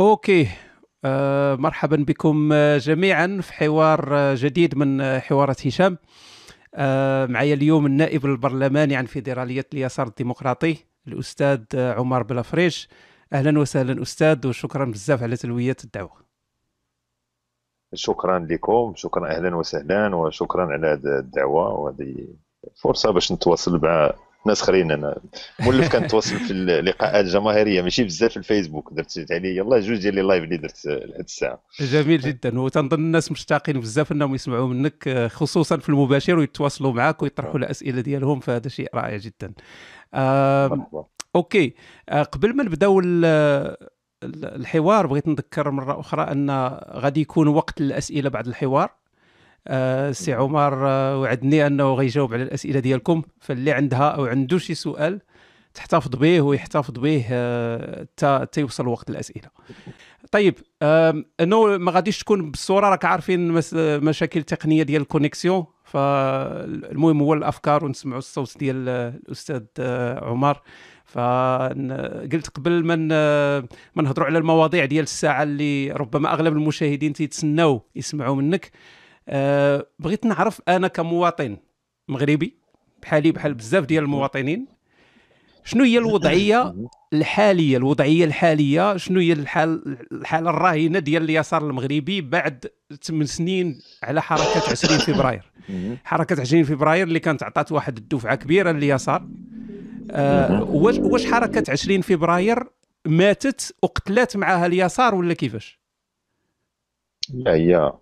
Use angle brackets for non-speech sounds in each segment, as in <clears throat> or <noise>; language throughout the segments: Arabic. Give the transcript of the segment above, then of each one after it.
أوكي. آه مرحبا بكم جميعا في حوار جديد من حوارات هشام. آه معي اليوم النائب البرلماني عن فيدرالية اليسار الديمقراطي الأستاذ عمر بلافريج. أهلا وسهلا أستاذ وشكرا بزاف على تلبية الدعوة. شكرا لكم شكرا أهلا وسهلا وشكرا على هذه الدعوة وهذه فرصة باش نتواصل مع ناس اخرين. أنا مولف كنتواصل في اللقاءات الجماهيريه ماشي بزاف في الفيسبوك. درت عليه إلا جوج ديال les lives اللي درت لهاد الساعة. جميل جدا. وتنظن الناس مشتاقين بزاف أنهم يسمعوا منك خصوصا في المباشر ويتواصلوا معك ويطرحوا الأسئلة ديالهم فهذا شيء رائع جدا. آه okay. آه قبل ما نبداو الحوار بغيت نذكر مرة أخرى أن غادي يكون وقت الاسئله بعد الحوار. سي عمر آه وعدني أنه غيجاوب على الأسئلة ديالكم. فاللي عندها أو عنده شي سؤال تحتفظ به ويحتفظ به حتى آه يوصل وقت الأسئلة. طيب أنه ما غاديش تكون بالصورة راك عارفين مشاكل تقنية ديال الكونيكسيون. فالمهم هو الأفكار ونسمعوا الصوت ديال الأستاذ آه، عمر. فقلت قبل من ما نهضروا على المواضيع ديال الساعة اللي ربما أغلب المشاهدين تيتسناو يسمعوا منك. أه بغيت نعرف أنا كمواطن مغربي بحالي بحال بزاف ديال المواطنين شنو هي الوضعية الحالية؟ الوضعية الحالية شنو هي الحال الحالة الراهنة ديال اليسار المغربي بعد 8 سنين على حركة 20 فبراير؟ حركة 20 فبراير اللي كانت عطات واحد الدفعة كبيرة لليسار. آه واش واش حركة 20 فبراير ماتت وقتلات معها اليسار ولا كيفاش؟ لا هي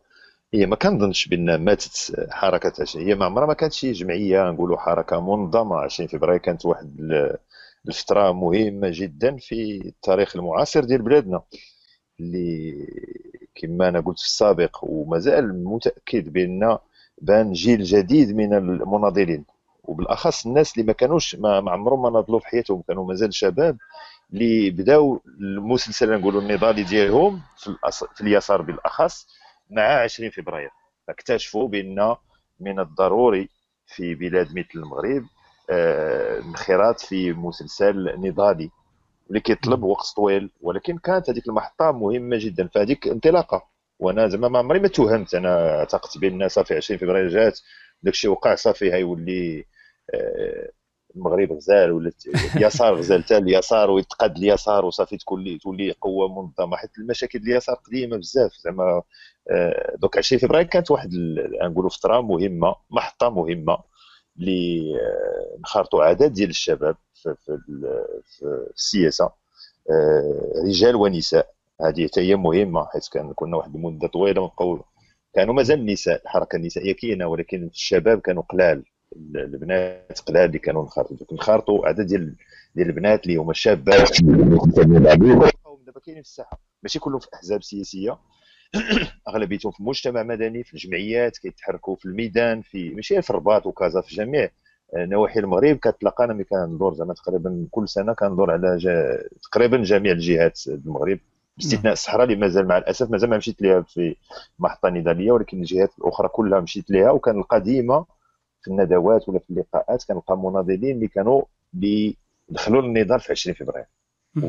هي ما كنظنش بأن ماتت حركة 20 هي ما عمرها ما كانت شي جمعية نقولوا حركة منظمة. 20 فبراير كانت واحد الفترة مهمة جدا في التاريخ المعاصر ديال بلادنا. اللي كما أنا قلت في السابق ومازال متأكد بأن بان جيل جديد من المناضلين. وبالأخص الناس اللي ما كانوش ما عمرهم ما ناضلوا في حياتهم. كانوا مازال شباب اللي بداوا المسلسل نقولوا النضالي ديالهم في, في اليسار بالأخص. مع 20 فبراير. فاكتشفوا بأن من الضروري في بلاد مثل المغرب آه، في مسلسل نضالي اللي كيطلب وقت طويل ولكن كانت هذيك المحطة مهمة جدا فهذيك انطلاقة. وأنا زعما ما عمري ما توهمت. أنا اعتقدت بأن صافي 20 فبراير جات. داكشي وقع صافي هيولي المغرب غزال ولا اليسار غزال حتى اليسار ويتقاد اليسار وصافي تولي تولي قوة منظمة. حيت المشاكل اليسار قديمة بزاف. زعما آه، دوك 20 فبراير كانت واحد نقولوا فترة مهمة محطة مهمة اللي آه، نخرطوا عدد ديال الشباب في, السياسة. رجال ونساء. هذه حتى هي مهمة حيت كان كنا واحد المدة طويلة ونبقاو كانوا مازال النساء الحركة النسائية كاينة ولكن الشباب كانوا قلال. البنات قلال اللي كانوا نخرطوا. نخرطوا عدد ديال ديال البنات اللي هما شابات دابا كاينين في الساحة. ماشي كلهم في أحزاب سياسية. <clears throat> أغلبيتهم في مجتمع مدني في الجمعيات كيتحركوا في الميدان في ماشي في الرباط وكازا في جميع نواحي المغرب. كتلقى أنا ملي كندور زعما تقريبا كل سنة كندور على جا... تقريبا جميع الجهات المغرب. باستثناء الصحراء اللي مازال مع الاسف مازال ما مشيت لها في محطة نضالية ولكن الجهات الأخرى كلها مشيت لها وكان القديمه في الندوات ولا في اللقاءات كنلقى مناضلين اللي كانوا دخلوا النضال في 20 فبراير.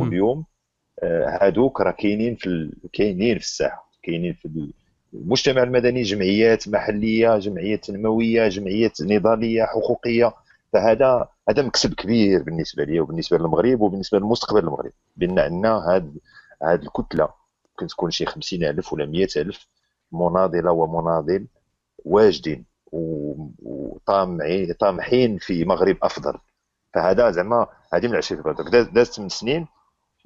واليوم آه، هادوك راه كاينين في كاينين في الساحة كاينين في المجتمع المدني جمعيات محلية جمعيات تنموية جمعيات نضالية حقوقية. فهذا هذا مكسب كبير بالنسبة لي وبالنسبة للمغرب وبالنسبة لمستقبل المغرب بأن عندنا هاد هاد الكتلة ممكن تكون شي 50000 ولا 100000 مناضلة ومناضل واجدين. وطامعين طامحين في مغرب أفضل. فهذا زعما هذه من 20 فبراير دازت 8 سنين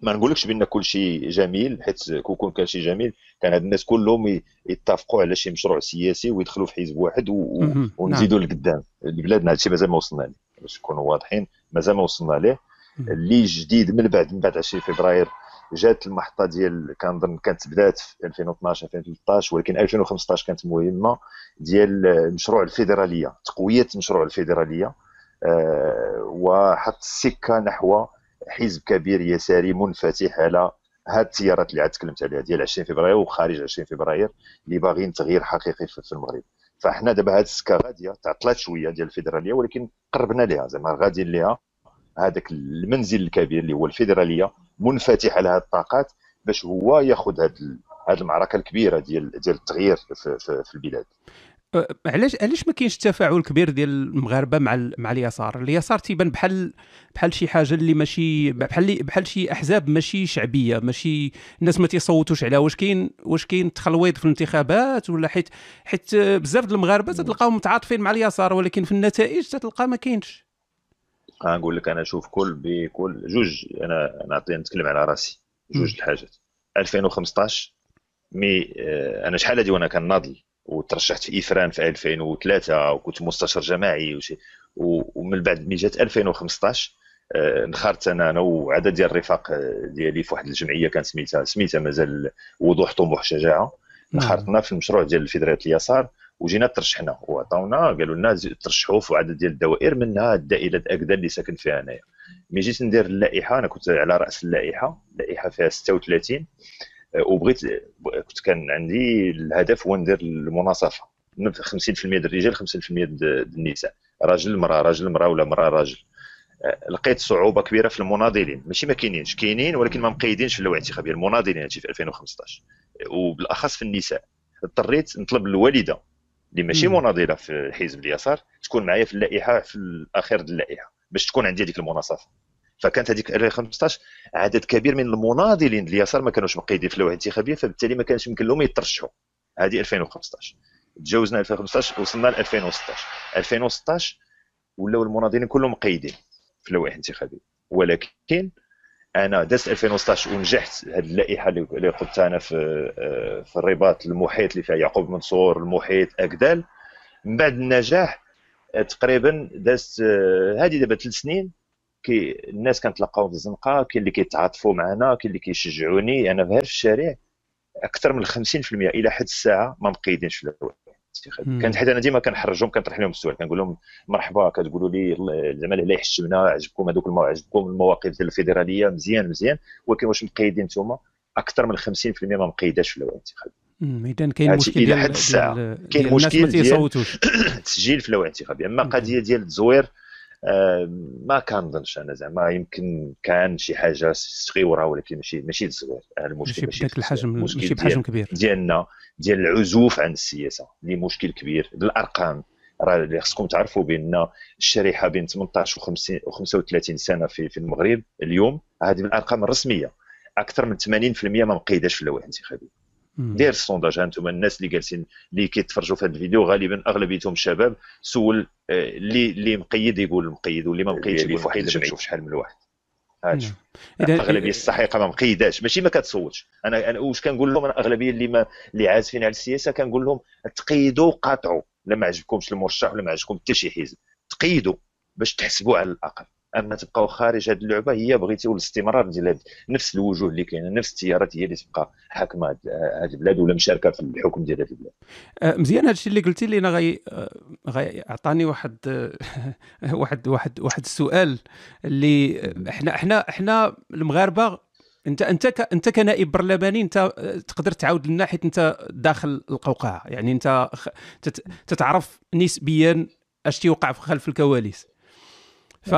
ما نقولكش بأن كل شيء جميل حيت كون كان شيء جميل كان هاد الناس كلهم يتفقوا على شي مشروع سياسي ويدخلوا في حزب واحد و... ونزيدوا نعم. لقدام. بلادنا هادشي مازال ما وصلنا ليه. باش نكونوا واضحين مازال ما وصلنا ليه. اللي جديد من بعد من بعد 20 فبراير جات المحطة ديال كنظن كانت بدات في 2012 2013 ولكن 2015 كانت مهمة ديال مشروع الفيدرالية تقوية مشروع الفيدرالية. أه وحط السكه نحو حزب كبير يساري منفتح على هاد التيارات اللي عاد تكلمت عليها ديال 20 فبراير وخارج 20 فبراير اللي باغيين تغيير حقيقي في المغرب. فاحنا دابا هاد السكة غادية تعطلات شوية ديال الفيدرالية ولكن قربنا ليها زعما غاديين ليها. هذاك المنزل الكبير اللي هو الفيدرالية منفتح على هذه الطاقات باش هو ياخذ هذه هذه المعركة الكبيرة ديال ديال التغيير في, في, في البلاد. أه، علاش علاش ما كاينش تفاعل كبير ديال المغاربة مع مع اليسار؟ اليسار تيبان بحال بحال شي حاجة اللي ماشي بحال بحال شي أحزاب ماشي شعبية ماشي الناس ما تيصوتوش عليها. واش كاين واش كاين تخلويض في الانتخابات ولا حيت حيت بزاف ديال المغاربة تلقاهم متعاطفين مع اليسار ولكن في النتائج تلقى ما كاينش. غنقول لك أنا شوف كل بكل جوج أنا نعطي نتكلم على راسي جوج الحاجات. 2015 mais آه، أنا شحال هادي وأنا كناضل وترشحت في ايفران في 2003 وكنت مستشار جماعي وشي. ومن بعد ملي جات 2015 آه، نخرطت أنا أنا وعدد ديال الرفاق آه، ديالي في واحد الجمعية كانت سميتها سميتها وضوح طموح شجاعة. نعم. نخرطنا في المشروع ديال الفيدراليه اليسار. وجينا ترشحنا وعطاونا قالوا لنا ترشحوا في عدد ديال الدوائر منها الدائرة أكدا اللي ساكن فيها انايا ملي جيت ندير اللائحة أنا كنت على رأس اللائحة اللائحة فيها 36 وبغيت كنت كان عندي الهدف هو ندير المناصفة. 50% ديال الرجال 50% ديال النساء. راجل مرأة راجل مرأة ولا مرأة راجل. أه، لقيت صعوبة كبيرة في المناضلين. ماشي ما كاينينش. كاينين ولكن ما مقيدينش في اللوائح الانتخابيه المناضلين هادشي في 2015 وبالأخص في النساء. اضطريت نطلب الوالدة اللي ماشي مناضلة في حزب اليسار تكون معايا في اللائحة في الأخير اللائحه باش تكون عندي هذيك المناصفة. فكانت هذيك 2015 عدد كبير من المناضلين اليسار ما كانوش مقيدين في اللوائح الانتخابيه فبالتالي ما كانش يمكن لهم يترشحوا. هذه 2015 تجاوزنا 2015 وصلنا ل 2016 2016 ولاو المناضلين كلهم مقيدين في اللوائح الانتخابيه ولكن أنا دازت 2016 ونجحت هذه اللائحة اللي قلتها أنا في في الرباط المحيط اللي فيها يعقوب منصور المحيط أكدال. من بعد النجاح تقريبا دازت هذه دابا ثلاث سنين. كي الناس كنتلاقاو في الزنقة كاين اللي كيتعاطفوا معنا كاين اللي كيشجعوني. أنا في الشارع أكثر من 50% إلى حد الساعة ما مقيدينش في الأول. كانت حيت أنا ديما كنحرجهم كنطرح لهم السؤال كنقول لهم مرحبا كتقولوا لي زعما لا يحشمنا عجبكم هذوك عجبكم المواقف ديال الفيدرالية مزيان مزيان ولكن واش مقيدين أنتم أكثر من 50% ما مقيداش في الأول الانتخابي اذا كاين مشكل ديال حد الساعة. كاين مشكل ديال التسجيل <coughs> في الأول الانتخابي اما قضية ديال التزوير ما كنظنش أنا زعما يمكن كان شي حاجة صغيرة ولكن ماشي ماشي صغير المشكل ماشي بداك الحجم ماشي بحجم كبير. ديالنا ديال العزوف عن السياسة. اللي مشكل كبير. بالارقام راه اللي خصكم تعرفوا بأن الشريحة بين 18 و 35 سنة في في المغرب اليوم هذه بالارقام الرسمية أكثر من 80% ما مقيداش في اللوائح الانتخابية. دير السونداج أنتم الناس اللي جالسين اللي كيتفرجوا في هذا الفيديو غالبا أغلبيتهم شباب سول آه، اللي اللي مقيد يقول مقيد واللي ما مقيدش يقول مقيد نشوف شحال من إذا الاغلبيه الصحيحه ما مقيداش. ماشي ما كتصوتش أنا أنا واش كنقول لهم؟ أنا الاغلبيه اللي ما اللي عازفين على السياسة كنقول لهم تقيدوا قاطعوا. لا ما عجبكمش المرشح ولا ما عجبكم حتى شي حزب. تقيدوا باش تحسبوا على الأقل. أما تبقاو خارج هذه اللعبة هي بغيتي الاستمرار ديال نفس الوجوه اللي كاينة نفس التيارات هي اللي تبقى حاكمة هذه البلاد ولا مشاركة في الحكم ديال هذه البلاد. أه، مزيان هذا الشيء اللي قلتي لي أنا غي غي عطاني واحد <laughs> واحد واحد واحد السؤال اللي إحنا إحنا إحنا المغاربة أنت أنت أنت كنائب برلماني أنت تقدر تعاود لنا حيت أنت داخل القوقعة. يعني أنت تتعرف نسبيا اش تيوقع في خلف الكواليس. ف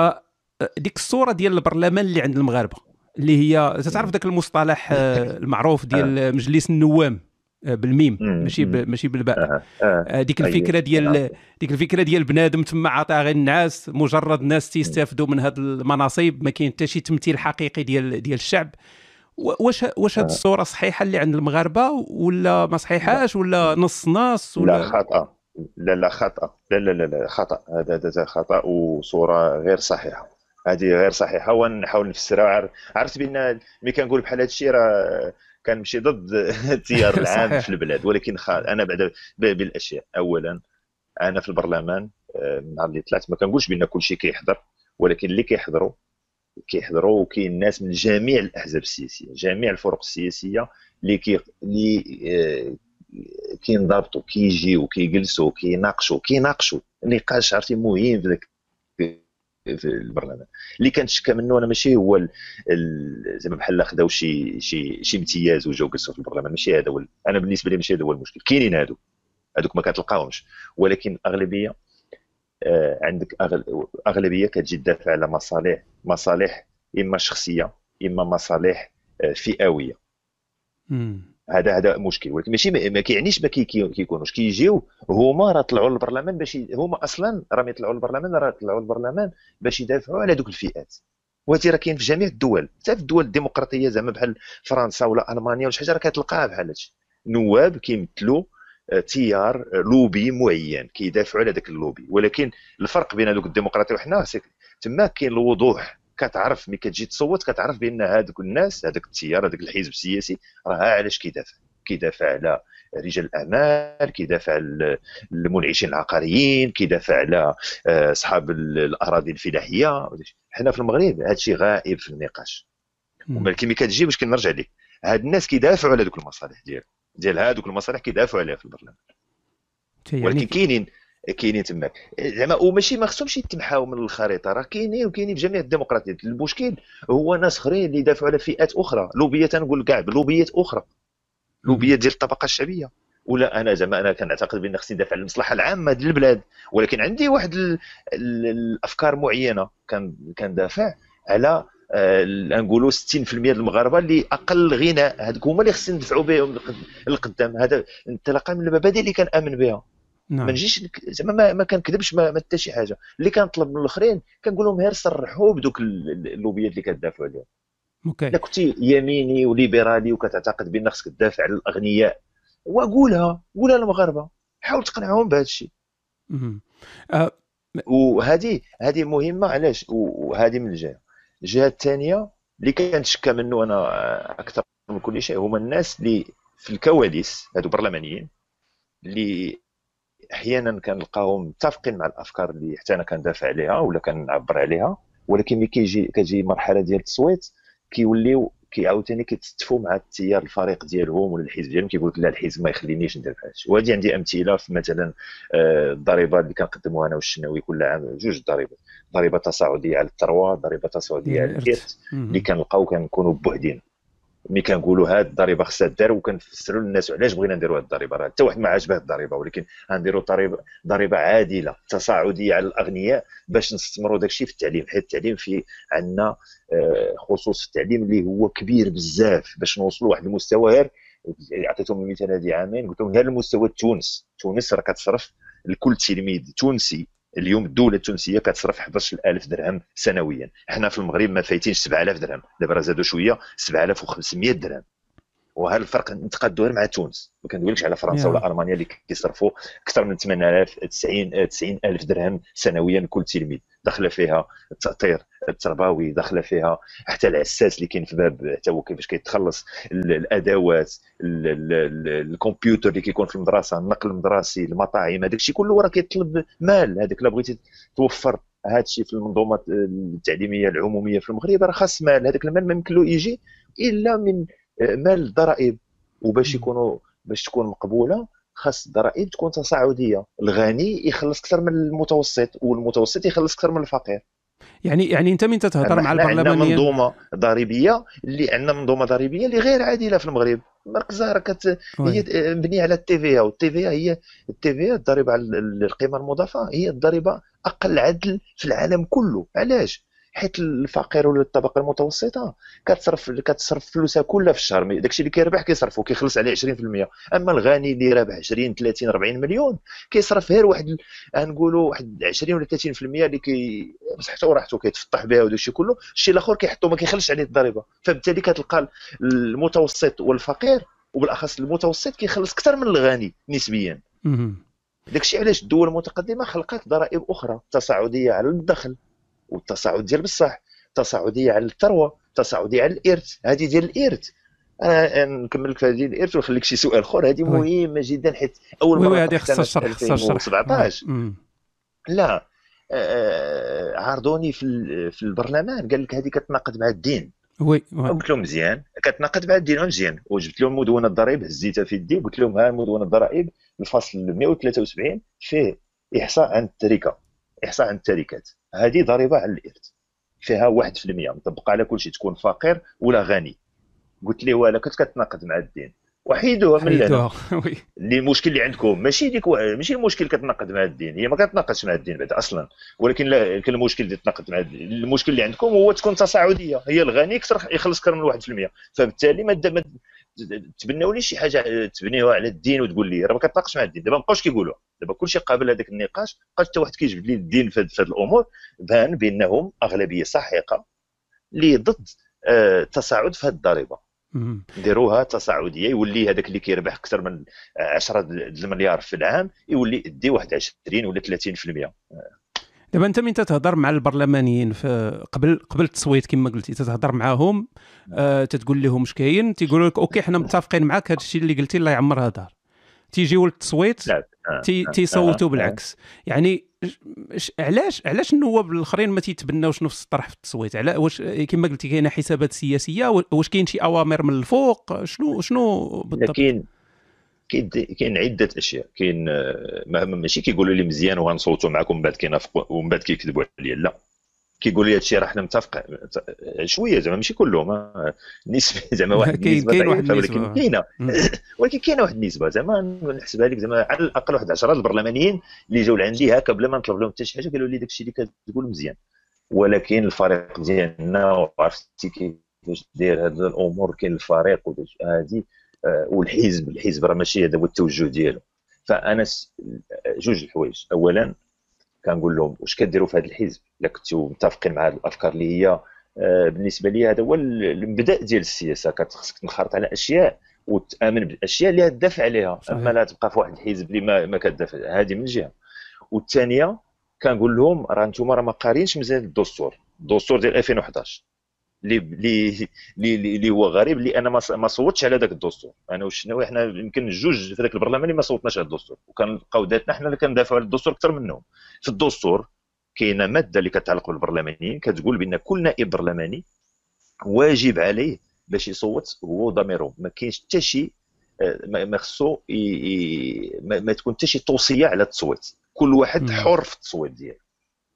ديك الصورة ديال البرلمان اللي عند المغاربة اللي هي تعرف ذاك المصطلح آه، المعروف ديال آه. مجلس النوام آه، بالميم ماشي ماشي بالباء ديك الفكرة ديال ديك الفكرة ديال بنادم تما عطاها غير الناس مجرد ناس تيستافدوا من هذه المناصب ما كاين حتى شي تمثيل حقيقي ديال ديال الشعب. واش واش هذه الصورة صحيحة اللي عند المغاربة ولا ما صحيحاش ولا نص نص ولا لا خطأ. لا لا خطأ. لا لا لا خطأ. هذا هذا خطأ وصورة غير صحيحة. هذه غير صحيحة. ونحاول نفسرها عرفت بأن ملي كنقول بحال هذا الشيء راه كنمشي ضد <laughs> التيار <laughs> العام في البلاد. ولكن أنا بعد بالأشياء. اولا أنا في البرلمان النهار آه، اللي طلعت ما كنقولش بأن كل شيء كيحضر. ولكن اللي كيحضروا كيحضروا وكاين ناس من جميع الأحزاب السياسية جميع الفرق السياسية اللي كي اللي آه، كينضبطوا كيجيو كيجلسوا كيناقشوا كيناقشوا. نقاش عرفتي مهم في ذاك في البرلمان اللي كنتشكى منه أنا ماشي هو زعما بحال خداو شي شي شي امتياز وجاو جلسوا في البرلمان ماشي هذا هو أنا بالنسبة لي ماشي هذا هو المشكل. كاينين هادو. هادوك ما كتلقاهمش. ولكن أغلبية آه عندك أغلبية كتجي تدافع على مصالح مصالح إما شخصية إما مصالح آه فئوية. هذا هذا مشكل. ولكن ماشي ما كيعنيش ما كيكونوش. كيجيو هما راه طلعوا للبرلمان باش هما أصلا راه يطلعوا للبرلمان راه طلعوا للبرلمان باش يدافعوا على دوك الفئات. وهذه راه كاين في جميع الدول. حتى في الدول الديمقراطية زعما بحال فرنسا ولا ألمانيا ولا شي حاجة راه كتلقاها بحال هادشي. نواب كيمثلوا آه، تيار آه، لوبي معين كيدافعوا على ذاك اللوبي. ولكن الفرق بين هذوك الديمقراطية وحنا تما كاين الوضوح كتعرف ملي كتجي تصوت كتعرف بأن هذوك الناس هذاك التيار هذاك الحزب السياسي راه علاش كيدافع؟ كيدافع على رجال الاعمال كيدافع على المنعشين العقاريين كيدافع على آه، أصحاب الأراضي الفلاحية. حنا في المغرب هذا الشيء غائب في النقاش. ولكن ملي كتجي باش كنرجع لك هاد الناس كيدافعوا على ذوك المصالح ديال ديال هذوك المصالح كيدافعوا عليها في البرلمان. ولكن كاينين كاينين تماك. زعما وماشي ما خصهمش يتمحاو من الخريطة راه كاينين وكاينين في جميع الديمقراطيات. المشكل هو ناس اخرين اللي يدافعوا على فئات أخرى. لوبيات نقول كاع لوبيات أخرى. لوبيات ديال الطبقة الشعبية. ولا أنا زعما أنا كنعتقد بأن خصني ندافع على المصلحة العامة ديال البلاد. ولكن عندي واحد ال ال الأفكار معينة. كندافع على آه نقولوا 60% ديال المغاربة اللي أقل غنى هذوك هما اللي خصني ندفعوا بهم للقدام هذا انطلاقا من المبادئ اللي كنأمن بها. نعم. ما نجيش زعما ما, ما كنكذبش ما, ما حتى شي حاجة. اللي كنطلب من الأخرين كنقول لهم غير صرحوا بدوك اللوبيات اللي كتدافعوا عليهم. أوكي. الا كنتي يميني وليبرالي وكتعتقد بأن خصك تدافع على الأغنياء. وقولها قولها للمغاربة. حاول تقنعهم بهذا الشيء. أه وهذه هذه مهمة علاش؟ وهذه من الجهة. الجهة الثانية اللي كنتشكى منه أنا أكثر من كل شيء هما الناس اللي في الكواليس هادو برلمانيين اللي أحيانا كنلقاهم متفقين مع الأفكار اللي حتى أنا كندافع عليها ولا كنعبر عليها ولكن ملي كيجي كتجي مرحلة ديال التصويت كيوليو كيعاوتاني كيتستفوا مع التيار الفريق ديالهم ولا الحزب ديالهم كيقول لك لا الحزب ما يخلينيش ندير بحال هادشي وهذه عندي أمثلة في مثلا آه، الضريبة اللي كنقدموها أنا والشناوي كل عام جوج ضريبات ضريبة تصاعدية على الثروة ضريبة تصاعدية على الإرث اللي كنلقاو كنكونوا بوحدين. ملي كنقولوا هاد الضريبة خصها دار وكنفسروا للناس علاش بغينا نديروا هاد الضريبة. راه حتى واحد ما عاجبه الضريبة ولكن غنديروا ضريبه ضريبة عادلة تصاعدية على الأغنياء باش نستثمروا داك الشيء في التعليم. حيت التعليم في عندنا آه، خصوص التعليم اللي هو كبير بزاف باش نوصلوا لواحد المستوى. غير عطيتهم المثال هذه عامين قلت لهم غير المستوى تونس تونس راه كتصرف لكل تلميذ تونسي. اليوم الدولة التونسية كتصرف 11000 درهم سنويا. حنا في المغرب ما فايتينش 7000 درهم. دابا زادوا شوية 7500 درهم. وهذا الفرق نتقادوا مع تونس. ما كندويلكش على فرنسا ولا ألمانيا اللي كيصرفوا أكثر من 8000 90 90000 درهم سنويا كل تلميذ. داخلة فيها التأطير. التربوي داخله فيها حتى العساس اللي كاين في باب حتى هو كيفاش كيتخلص الأدوات الكمبيوتر اللي كيكون في المدرسة النقل المدرسي المطاعم هذاك الشيء كله راه كيطلب مال. هذاك لا بغيتي توفر هذا الشيء في المنظومه التعليمية العمومية في المغرب راه خاص مال. هذاك المال ما يمكن له يجي إلا من مال الضرائب. وباش يكونوا باش تكون مقبولة خاص الضرائب تكون تصاعدية. الغني يخلص أكثر من المتوسط والمتوسط يخلص أكثر من الفقير. يعني يعني انت من تتهضر مع البرلمانيين عندنا منظومة ضريبية اللي عندنا منظومة ضريبية اللي غير عادلة في المغرب. مركزها راه كت... هي مبنية على التي في والتي في هي التي في الضريبة على القيمه المضافة هي الضريبة أقل عدل في العالم كله. علاش؟ حيت الفقير ولا الطبقة المتوسطة كتصرف كتصرف فلوسها كلها في الشهر. داكشي اللي كيربح كيصرفو كيخلص عليه 20% أما الغني اللي رابح 20 30 40 مليون كيصرف غير واحد نقولوا واحد 20 ولا 30% اللي كي بصحته وراحته كيتفطح بها وداك الشيء كله. الشيء الأخر كيحطو ما كيخلش عليه الضريبة. فبالتالي كتلقى المتوسط والفقير وبالأخص المتوسط كيخلص أكثر من الغني نسبيا. داكشي علاش الدول المتقدمة خلقت ضرائب أخرى تصاعدية على الدخل. والتصاعد ديال بصح تصاعديه على الثروة تصاعديه على الإرث هذه ديال الإرث. أنا نكمل لك في هذه الإرث ونخليك شي سؤال أخر. هذه مهمه جدا حيت أول مرة هذه خصها الشرح خصها الشرح 2017 لا آه، عارضوني في في البرلمان. قال لك هذه كتناقض مع الدين. وي قلت لهم مزيان. كتناقض مع الدين مزيان وجبت لهم مدونة الضرائب هزيتها في يدي قلت لهم ها مدونة الضرائب الفصل 173 فيه إحصاء عن التركة. إحصاء عن التركات. هذه ضريبة على الإرث. فيها 1% مطبقة على كل شيء. تكون فقير ولا غني. قلت له ولا كنت كتناقض مع الدين. وحيدوها من لنا اللي <laughs> المشكل اللي عندكم. ماشي ديك ماشي المشكل كتناقض مع الدين. هي ما كتناقضش مع الدين بعد أصلا. ولكن لا كان المشكل اللي تناقض مع الدين المشكل اللي عندكم هو تكون تصاعدية. هي الغني يكثر يخلص أكثر من 1% فبالتالي ما تبناو لي شي حاجة تبنيوها على الدين وتقول لي راه ما كتناقش مع الدين. دابا ما بقاوش كيقولوا. دابا كلشي قابل هذاك النقاش بقى حتى واحد كيجبد لي الدين في هذه الأمور بان بأنهم أغلبية ساحقه اللي ضد التصاعد آه، في هذه الضريبة. نديروها تصاعدية يولي هذاك اللي كيربح أكثر من 10 المليار في العام يولي يدي واحد 20 ولا 30% دابا انت من تتهضر مع البرلمانيين في قبل قبل التصويت كما قلتي تتهضر معاهم آه تتقول لهم اش كاين تيقولوا لك okay حنا متفقين معاك هذا الشيء اللي قلتي الله يعمرها دار. تيجيو للتصويت تي تيصوتوا بالعكس. يعني علاش علاش النواب الاخرين ما تيتبناوش نفس الطرح في التصويت؟ على واش كما قلتي كاينة حسابات سياسية واش كاين شي أوامر من الفوق؟ شنو شنو بالضبط؟ كاين كاين عدة أشياء. كاين آه، ماشي كيقولوا لي مزيان وغنصوتوا معكم من بعد كينافقوا ومن بعد كيكذبوا عليا. لا. كيقول لي هادشي راه حنا متفق شوية زعما ماشي كلهم نسبة <laughs> زعما واحد النسبة كاين واحد ولكن كاينة. <laughs> ولكن كاينة واحد النسبة زعما نحسبها لك زعما على الأقل واحد 10 البرلمانيين اللي جاو لعندي هكا بلا ما نطلب لهم حتى شي حاجة قالوا لي داكشي اللي كتقول مزيان. ولكن الفريق ديالنا وعرفتي كيفاش داير هاد الأمور كاين الفريق آه، والحزب الحزب راه ماشي هذا هو التوجه ديالو. فانا جوج الحوايج. اولا كنقول لهم واش كديروا في هذا الحزب؟ إلا كنتوا متفقين مع هذه الأفكار اللي هي آه، بالنسبة لي هذا هو المبدأ ديال السياسة. خصك تنخرط على أشياء وتأمن بالأشياء اللي تدافع عليها. أما لا تبقى في واحد الحزب اللي ما, ما كتدافع هذه من جهة. والثانية كنقول لهم راه أنتم راه ما قارينش مزيان الدستور. الدستور ديال 2011 اللي اللي اللي هو غريب اللي أنا ما صوتش على ذاك الدستور. أنا والشناوي حنا يمكن جوج في ذاك البرلمان اللي ما صوتناش على الدستور. وكنبقاو ذاتنا حنا اللي كندافعوا على الدستور أكثر منهم. في الدستور كاينة مادة اللي كتعلق بالبرلمانيين كتقول بأن كل نائب برلماني واجب عليه باش يصوت هو ضميره ما كاينش حتى شي آه، ما خصو ما تكون حتى شي توصية على التصويت. كل واحد حر في التصويت ديالو.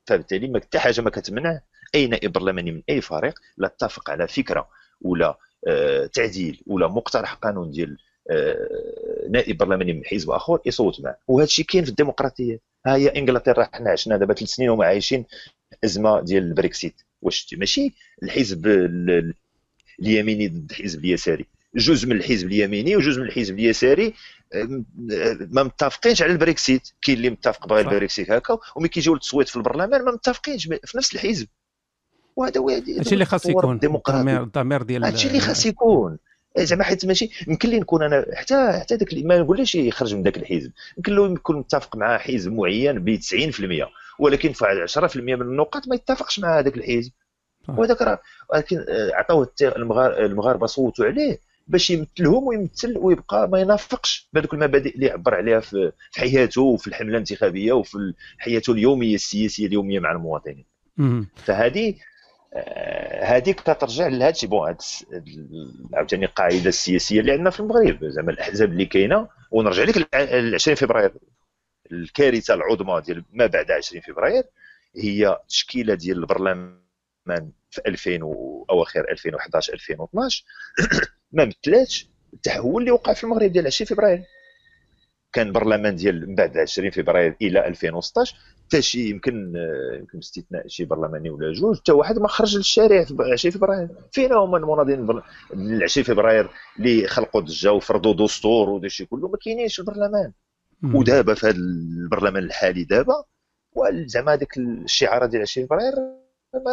فبالتالي ما حتى حاجة ما كتمنع اي نائب برلماني من أي فريق لا اتفق على فكرة ولا آه تعديل ولا مقترح قانون ديال آه نائب برلماني من حزب آخر يصوت معه. وهذا الشيء كاين في الديمقراطية. ها هي إنجلترا حنا عشنا دابا ثلاث سنين وما عايشين أزمة ديال البريكسيت. واش ماشي الحزب اليميني ضد الحزب اليساري. جزء من الحزب اليميني وجزء من الحزب اليساري ما متفقينش على البريكسيت. كاين اللي متفق بغير البريكسيت هكا وملي كيجيو للتصويت في البرلمان ما متفقينش في نفس الحزب. وهذا هو هادشي اللي خاص يكون الضمير الضمير ديال هادشي اللي خاص يكون. إيه، زعما حيت ماشي يمكن لي نكون أنا حتى حتى داك ما نقولش يخرج من ذاك الحزب. يمكن له يكون متفق مع حزب معين ب 90% ولكن في 10% من النقاط ما يتفقش مع هذاك الحزب. وهذاك راه ولكن آه، عطاوه المغاربة صوتوا عليه باش يمثلهم ويمثل ويبقى ما ينافقش بهذوك المبادئ اللي عبر عليها في حياته وفي الحملة الانتخابية وفي حياته اليومية السياسية اليومية مع المواطنين. فهذه هذيك كترجع لهذا الشيء بون عاوتاني القاعدة السياسية اللي عندنا في المغرب. زعما الأحزاب اللي كاينة. ونرجع لك ل 20 فبراير. الكارثة العظمى ديال ما بعد 20 فبراير هي تشكيلة ديال البرلمان في 2000 واواخر 2011 2012 ما مثلاتش التحول اللي وقع في المغرب ديال 20 فبراير. كان برلمان ديال من بعد 20 فبراير إلى 2016 حتى شي يمكن يمكن باستثناء شي برلماني ولا جوج حتى واحد ما خرج للشارع في 20 فبراير فين هما المناضلين من 20 فبراير اللي خلقوا ضجه وفرضوا دستور وداك الشيء كله ما كاينينش في البرلمان ودابا في هذا البرلمان الحالي دابا زعما هذيك الشعارات ديال 20 فبراير ما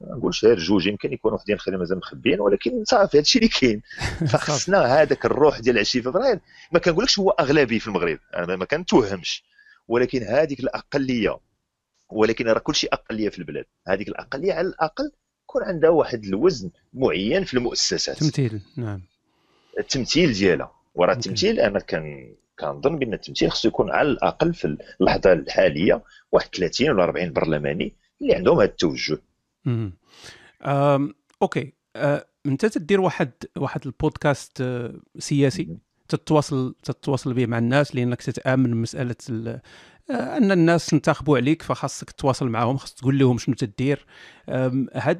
ما نقولش غير جوج يمكن يكونوا وحدين اخرين مازال مخبيين ولكن صافي هذا الشيء اللي كاين. <laughs> فخصنا هذاك الروح ديال 20 فبراير ما كنقولكش هو أغلبي في المغرب أنا ما كنتوهمش. ولكن هذيك الأقلية ولكن راه كل شيء أقلية في البلاد. هذيك الأقلية على الأقل يكون عندها واحد الوزن معين في المؤسسات. تمثيل نعم. التمثيل ديالها. وراه التمثيل أنا كان كنظن بأن التمثيل خصو يكون على الأقل في اللحظة الحالية واحد 30 ولا 40 برلماني اللي عندهم هذا التوجه. أوكي. أه أنت تدير واحد واحد البودكاست آه، سياسي؟ تتواصل تتواصل به مع الناس لأنك تتآمن مسألة آه، أن الناس انتخبوا عليك فخاصك تتواصل معهم خاص تقول لهم شنو تدير.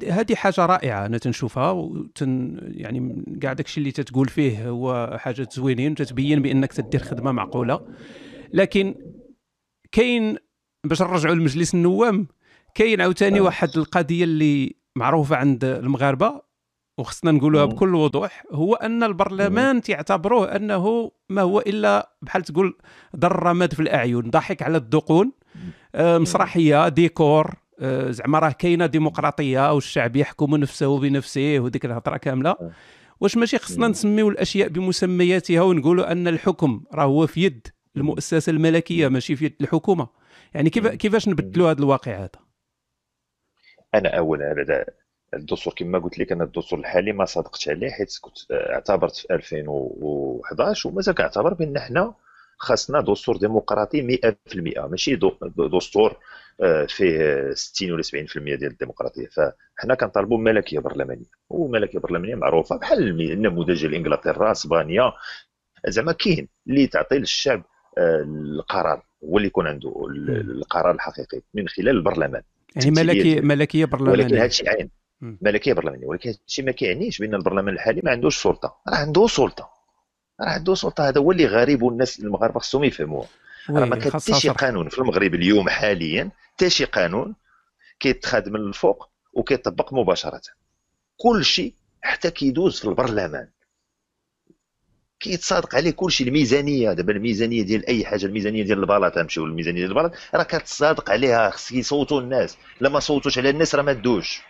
هذه حاجة رائعة أنا تنشوفها وتن يعني كاع داكشي اللي تتقول فيه هو حاجة زوينين وتتبين بأنك تدير خدمة معقولة. لكن كاين باش نرجعوا لمجلس النوام كاين عاوتاني واحد القضية اللي معروفة عند المغاربة وخصنا نقولوها بكل وضوح هو أن البرلمان تعتبروه أنه ما هو إلا بحال تقول ضر رماد في الأعين ضحك على الدقون آه، مسرحية ديكور آه، زعما راه كاينة ديمقراطية والشعب يحكم نفسه بنفسه وديك الهضرة كاملة. واش ماشي خصنا نسميو الأشياء بمسمياتها ونقولوا أن الحكم راه هو في يد المؤسسة الملكية ماشي في يد الحكومة. يعني كيف كيفاش نبدلوا هذا الواقع هذا؟ أنا أولا الدستور كما قلت لك أنا الدستور الحالي ما صادقتش عليه حيت كنت اعتبرت في 2011 ومازال كنعتبر بأن حنا خاصنا دستور ديمقراطي 100% ماشي دستور آه، فيه 60 ولا 70% ديال الديمقراطية. فحنا كنطالبوا ملكيه برلمانية وملكية برلمانية معروفة بحال النموذج ديال انجلترا إسبانيا. زعما كاين اللي تعطي للشعب آه، القرار هو اللي يكون عنده القرار الحقيقي من خلال البرلمان. يعني ملكية ملكية برلمانية. ولكن هذا الشيء عين. ملكيه برلمانيه ولكن هذا الشيء ما كيعنيش بأن البرلمان الحالي ما عندوش سلطة. راه عنده سلطة. راه عنده سلطة. هذا هو اللي غريب والناس المغاربه خصهم يفهموه راه ما كاين حتى شي قانون في المغرب اليوم حاليا حتى شي قانون كيتخاد من الفوق وكيطبق مباشرة. كل شيء حتى كيدوز في البرلمان. كيتصادق عليه كل شيء. الميزانية دابا الميزانية ديال أي حاجة الميزانية ديال البلاط تمشيو للميزانيه ديال البلاط. راه كتصادق عليها خص يصوتوا الناس. لما ما صوتوش على الناس راه ما دوزش.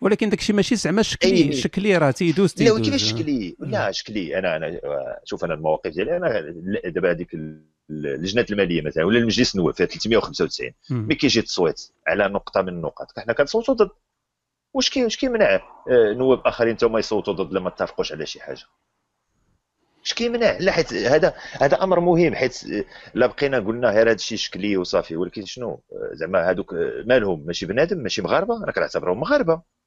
ولكن داكشي ماشي زعما شكلي. شكلي راه تيدوز تيدوز. لا كيفاش شكلي لا شكلي. أنا أنا شوف أنا المواقف ديالي أنا دابا هذيك اللجنه المالية مثلا ولا المجلس النواب فيها 395 ملي كيجي التصويت على نقطة من النقط حنا كنصوتوا ضد. واش كي واش كيمنع؟ آه، نواب آخرين حتى هما يصوتوا ضد لما اتفقوش على شي حاجة. اش كيمنع؟ لا حيت هذا هذا أمر مهم حيت لا بقينا قلنا غير هذا الشيء شكلي وصافي ولكن شنو؟ زعما هذوك مالهم ماشي بنادم ماشي مغاربة. أنا كنعتبرهم مغاربة.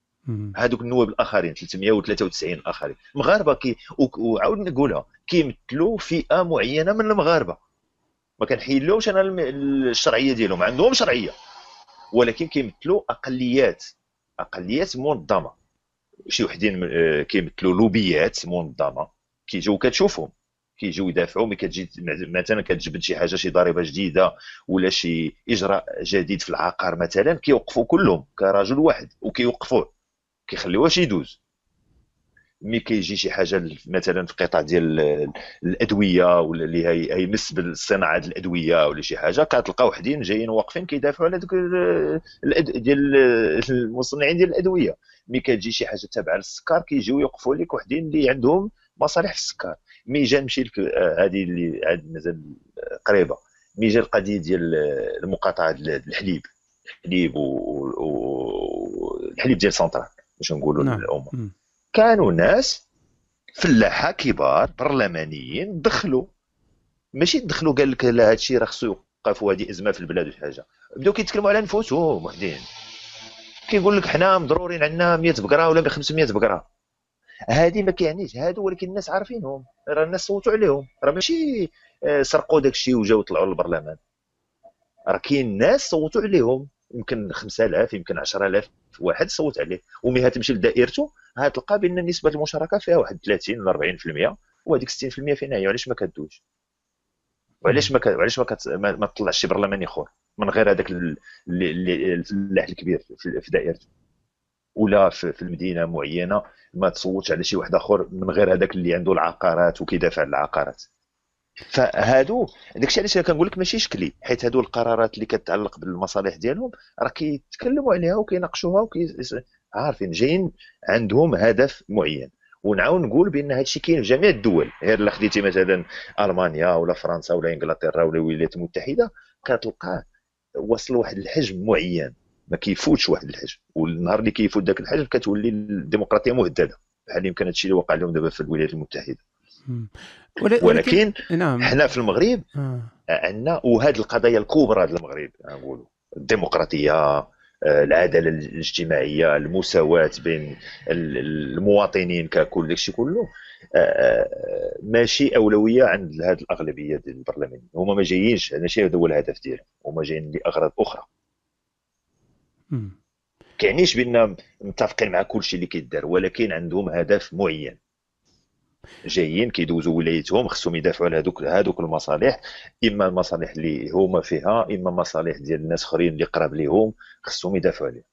هذوك النواب الآخرين 393 الاخرين مغاربة كي وعاود نقولها كيمثلوا فئة معينة من المغاربة. ما كنحيلوش أنا الشرعية ديالهم عندهم شرعية. ولكن كيمثلوا أقليات أقليات منظمة. شي وحدين آه، كيمثلوا لوبيات منظمة. كيجيو كتشوفهم كيجيو يدافعوا ملي كتجي مثلا كتجبد شي حاجة شي ضريبة جديدة ولا شي إجراء جديد في العقار مثلا كيوقفوا كلهم كرجل واحد وكيوقفوه. كيخليوهش يدوز. ملي كيجي شي حاجة مثلا في القطاع ديال الأدوية ولا اللي هي يمس بالصناعة الأدوية ولا شي حاجة كتلقى وحدين جايين واقفين كيدافعوا على دوك ديال المصنعين ديال الأدوية. ملي كتجي شي حاجة تابعة للسكر كيجيو يوقفوا لك وحدين اللي عندهم مصالح في السكر. ملي جا نمشي لك آه، هذه اللي عاد مازال قريبة. ملي جا القضية ديال المقاطعة الحليب. الحليب والحليب ديال سنترال باش نقولوا نعم. للأمة. كانوا ناس فلاحة كبار برلمانيين دخلوا. ماشي دخلوا قال لك لا هادشي راه خصو يوقف وهذه إزمة في البلاد وشي حاجة. بداو كيتكلموا على نفوسهم وحدين. كيقول لك حنا مضرورين عندنا 100 بقرة ولا 500 بقرة. هذه ما كيعنيش. هادو ولكن الناس عارفينهم. راه الناس صوتوا عليهم. راه ماشي آه، سرقوا داك الشيء وجاو طلعوا للبرلمان. راه كاين ناس صوتوا عليهم. يمكن 5000 يمكن 10000 واحد صوت عليه. ومي تمشي لدائرته غتلقى بان نسبة المشاركة فيها واحد 30 ولا 40% وهذيك 60% فين هي علاش ما كدوش؟ وعلاش ما ك... وعلاش ما. ما, ما تطلعش شي برلماني آخر من غير هذاك الفلاح الكبير في دائرته؟ ولا في المدينة معينة ما تصوتش على شي واحد آخر من غير هذاك اللي عنده العقارات وكيدافع على العقارات؟ فهادو داكشي علاش كنقول لك ماشي شكلي حيت هادو القرارات اللي كتعلق بالمصالح ديالهم راه كيتكلموا عليها وكيناقشوها وكي عارفين جايين عندهم هدف معين. ونعاود نقول بأن هادشي كاين في جميع الدول غير إلا خديتي مثلا ألمانيا ولا فرنسا ولا إنجلترا ولا الولايات المتحدة كتلقاه وصل لواحد الحجم معين. ما كيفوتش واحد الحجم. والنهار اللي كيفوت ذاك الحجم كتولي الديمقراطية مهددة بحال يمكن هادشي اللي وقع لهم دابا في الولايات المتحدة. ولكن نعم. حنا في المغرب آه. عندنا وهذه القضايا الكبرى ديال المغرب نقولوا. الديمقراطية آه، العدالة الاجتماعية المساواة بين المواطنين ككل داكشي كله. آه، آه، ماشي أولوية عند هذه الأغلبية ديال البرلمانيين هما ما جايينش. ماشي هذا هو الهدف ديالهم. هما جايين لأغراض أخرى. كيعنيش بأن متفقين مع كل شيء اللي كيدار ولكن عندهم هدف معين. جايين كيدوزوا ولايتهم خصهم يدافعوا على هذوك هذوك المصالح إما المصالح اللي هما فيها إما مصالح ديال الناس أخرين اللي قراب ليهم خصهم يدافعوا عليها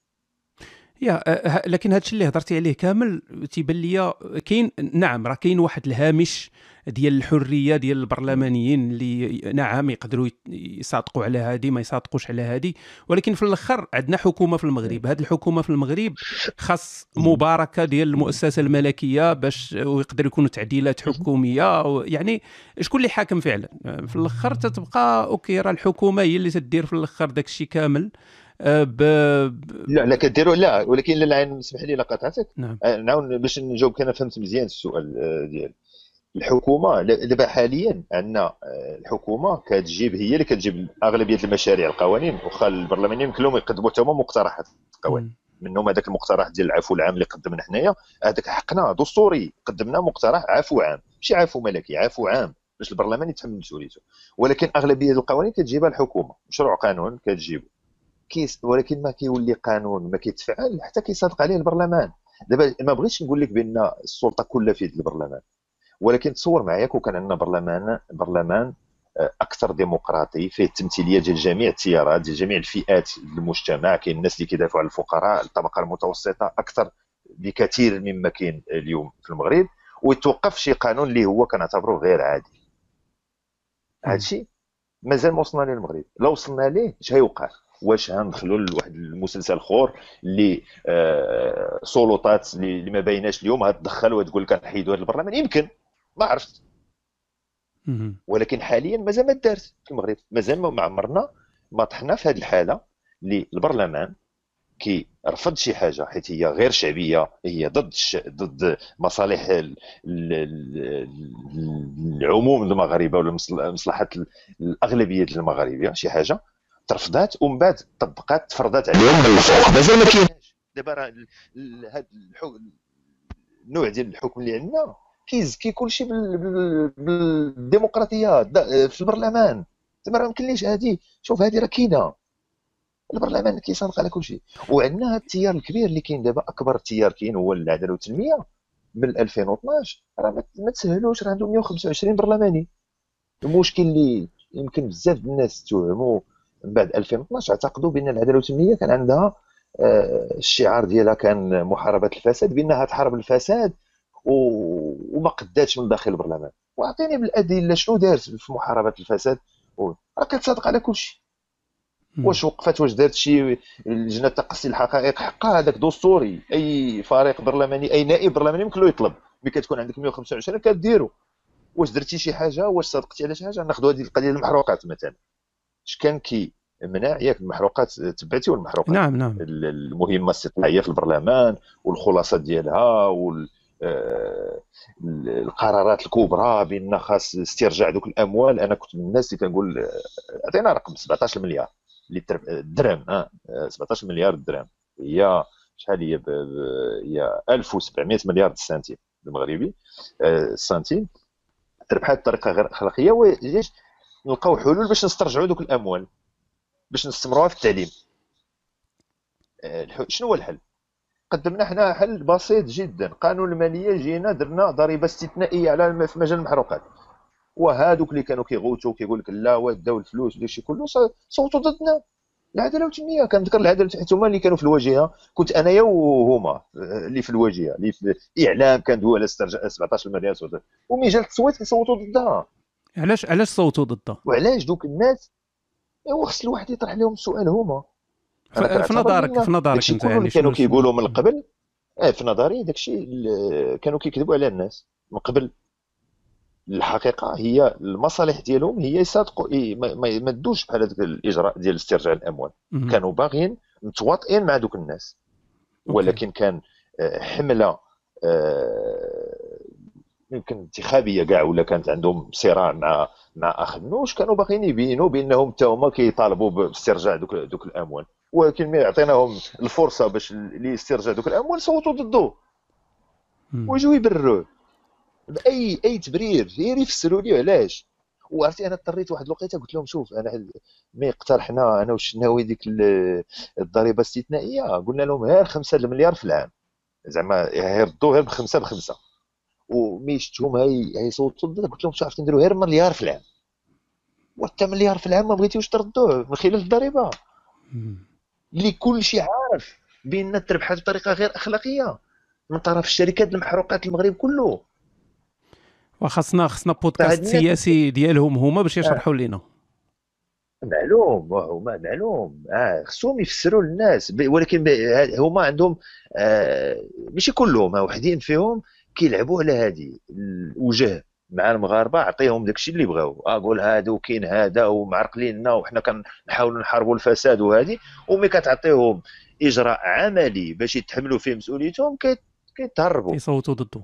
يا أه، لكن هذا الشيء اللي هضرتي عليه كامل تيبان لي كاين نعم راه كاين واحد الهامش ديال الحرية ديال البرلمانيين اللي نعم يقدروا يصادقوا على هذه ما يصادقوش على هذه ولكن في الأخر عندنا حكومة في المغرب. هذه الحكومة في المغرب خاص مباركة ديال المؤسسة الملكية باش ويقدر يكونوا تعديلات حكومية يعني شكون اللي حاكم فعلا؟ في الأخر تتبقى أوكي راه الحكومة هي اللي تدير في الأخر داك الشيء كامل. ب... لا لا كديروا لا ولكن لا اسمح لي لا قاطعتك نعم. آه، نعاود باش نجاوبك أنا فهمت مزيان السؤال آه، ديالك الحكومة دابا حاليا عندنا الحكومة كتجيب هي اللي كتجيب أغلبية المشاريع القوانين واخا البرلمانيين كلهم يقدموا حتى مقترحات قوانين منهم هذاك المقترح ديال العفو العام اللي قدمنا حنايا. هذاك حقنا دستوري قدمنا مقترح عفو عام. ماشي عفو ملكي عفو عام باش البرلمان يتحمل مسؤوليته. ولكن أغلبية القوانين كتجيبها الحكومة. مشروع قانون كتجيبه. كيس ولكن ما كيولي قانون ما كيتفعل حتى كيصادق عليه البرلمان. دابا ما بغيتش نقول لك بأن السلطة كلها في يد البرلمان. ولكن تصور معايا كون كان عندنا برلمان برلمان آه، أكثر ديمقراطي فيه التمثيلية ديال جميع التيارات ديال جميع الفئات المجتمع كاين الناس اللي كيدافعوا على الفقراء الطبقة المتوسطة أكثر بكثير مما كاين اليوم في المغرب. ويتوقف شي قانون اللي هو كنعتبره غير عادي. هذا الشيء مازال ما وصلنا ليه المغرب. لو وصلنا ليه اش هيوقع. واش غندخلوا لواحد المسلسل اخر اللي آه سلطات اللي ما بايناش اليوم. غتدخل وتقول لك غنحيدوا هذا البرلمان. يمكن. ما عرفت. ولكن حاليا مازال ما دارت في المغرب. مازال ما عمرنا ما طحنا في هذه الحالة اللي البرلمان كي رفض شي حاجة حيت هي غير شعبية هي ضد ش... ضد مصالح العموم المغاربه ولا مصلحة الأغلبية المغاربه شي حاجة. ترفضات ومن بعد طبقات تفرضات عليهم من الفوق مازال ما كاينش دابا راه هذا النوع ديال الحكم اللي عندنا كيزكي كلشي بالديمقراطية في البرلمان. زعما راه يمكنليش هذه شوف هذه راه كاينة. البرلمان كيصادق على كلشي. وعندنا هذا التيار الكبير اللي كاين دابا أكبر تيار كاين هو العدالة والتنمية. من 2012 راه ما تسهلوش. راه عنده 125 برلماني. المشكل اللي يمكن بزاف الناس توهموا من بعد 2012 اعتقدوا بأن العدالة والتنميه كان عندها آه، الشعار ديالها كان محاربة الفساد بأنها تحارب الفساد وما قداتش من داخل البرلمان. وأعطيني بالأدلة شنو دارت في محاربة الفساد. راه كتصادق على كل شيء. واش وقفت واش دارت شي لجنة تقصي الحقائق؟ حقها هذاك دستوري. أي فريق برلماني أي نائب برلماني يمكن له يطلب. ملي كتكون عندك 125 كديرو. واش درتي شي حاجة؟ واش صادقتي على شي حاجة؟ ناخذ هذه القضية المحروقات مثلا. اش كان كي منع؟ ياك المحروقات تبعتي والمحروقات. نعم نعم. المهمة الاستطلاعيه في البرلمان والخلاصات ديالها وال آه، القرارات الكبرى بأن خاص استرجاع دوك الأموال. أنا كنت من الناس اللي كنقول آه، عطينا رقم 17 مليار اللي الدرهم ها 17 آه، مليار درهم. هي شحال هي هي 1700 مليار سنتيم المغربي السنتيم تربحات بطريقه غير اخلاقيه وليش نلقاو حلول باش نسترجعوا دوك الأموال باش نستمروها في التعليم. آه، شنو هو الحل؟ قدمنا حنا حل بسيط جدا. قانون المالية جينا درنا ضريبة استثنائية على في مجال المحروقات. وهادوك اللي كانوا كيغوتوا كيقول لك لا وداو الفلوس وداك كله صوتوا ضدنا. العدالة والتنمية كنذكر العدالة حيت هما اللي كانوا في الواجهة كنت انايا وهما آه، اللي في الواجهة اللي في الاعلام كندوي على استرجاع 17 مليار ومي جا التصويت كيصوتوا ضدها علاش علاش صوتوا ضدها؟ وعلاش دوك الناس؟ ايوا خص الواحد يطرح لهم السؤال هما. في نظرك في نظرك أنت يعني كانوا كيقولوا من قبل آه في نظري داكشي كانوا كيكذبوا على الناس من قبل. الحقيقة هي المصالح ديالهم هي يصادقوا ما دوش بحال هذاك الإجراء ديال استرجاع الأموال. كانوا باغيين متواطئين مع دوك الناس. ولكن كان آه، حملة آه، يمكن انتخابية كاع ولا كانت عندهم صراع مع مع أخنوش كانوا باغيين يبينوا بأنهم حتى هما كيطالبوا باسترجاع دوك دوك الأموال. ولكن ملي عطيناهم الفرصة باش لاسترجاع دوك الأموال صوتوا ضده. ويجوا يبرروه باي أي تبرير. غير يفسروا لي علاش. وعرفتي أنا اضطريت واحد الوقيتة قلت لهم شوف أنا ملي اقترحنا أنا والشناوي ديك الضريبة الاستثنائيه قلنا لهم غير 5 المليار في العام. زعما يردوا غير بخمسة بخمسة. ومي شفتهم هاي هيصوتوا ضد قلت لهم شو عرفتي نديروا غير مليار في العام. وحتى مليار في العام ما بغيتيوش تردوه من خلال الضريبة. اللي كل شيء عارف بأن تربحات بطريقة غير أخلاقية. من طرف الشركات المحروقات المغرب كله. وخاصنا خصنا بودكاست سياسي ديالهم هما باش يشرحوا لنا معلوم هما معلوم. آه خصهم يفسروا للناس. ولكن هما عندهم آه ماشي كلهم وحدين فيهم. كيلعبوا على هذه الوجه مع المغاربة عطيهم داكشي اللي بغاو. أقول هذا وكاين هذا ومعرقلين لنا وحنا كنحاولوا نحاربوا الفساد وهذه ومي كتعطيهم إجراء عملي باش يتحملوا فيه مسؤوليتهم كيتهربوا. يصوتوا ضده.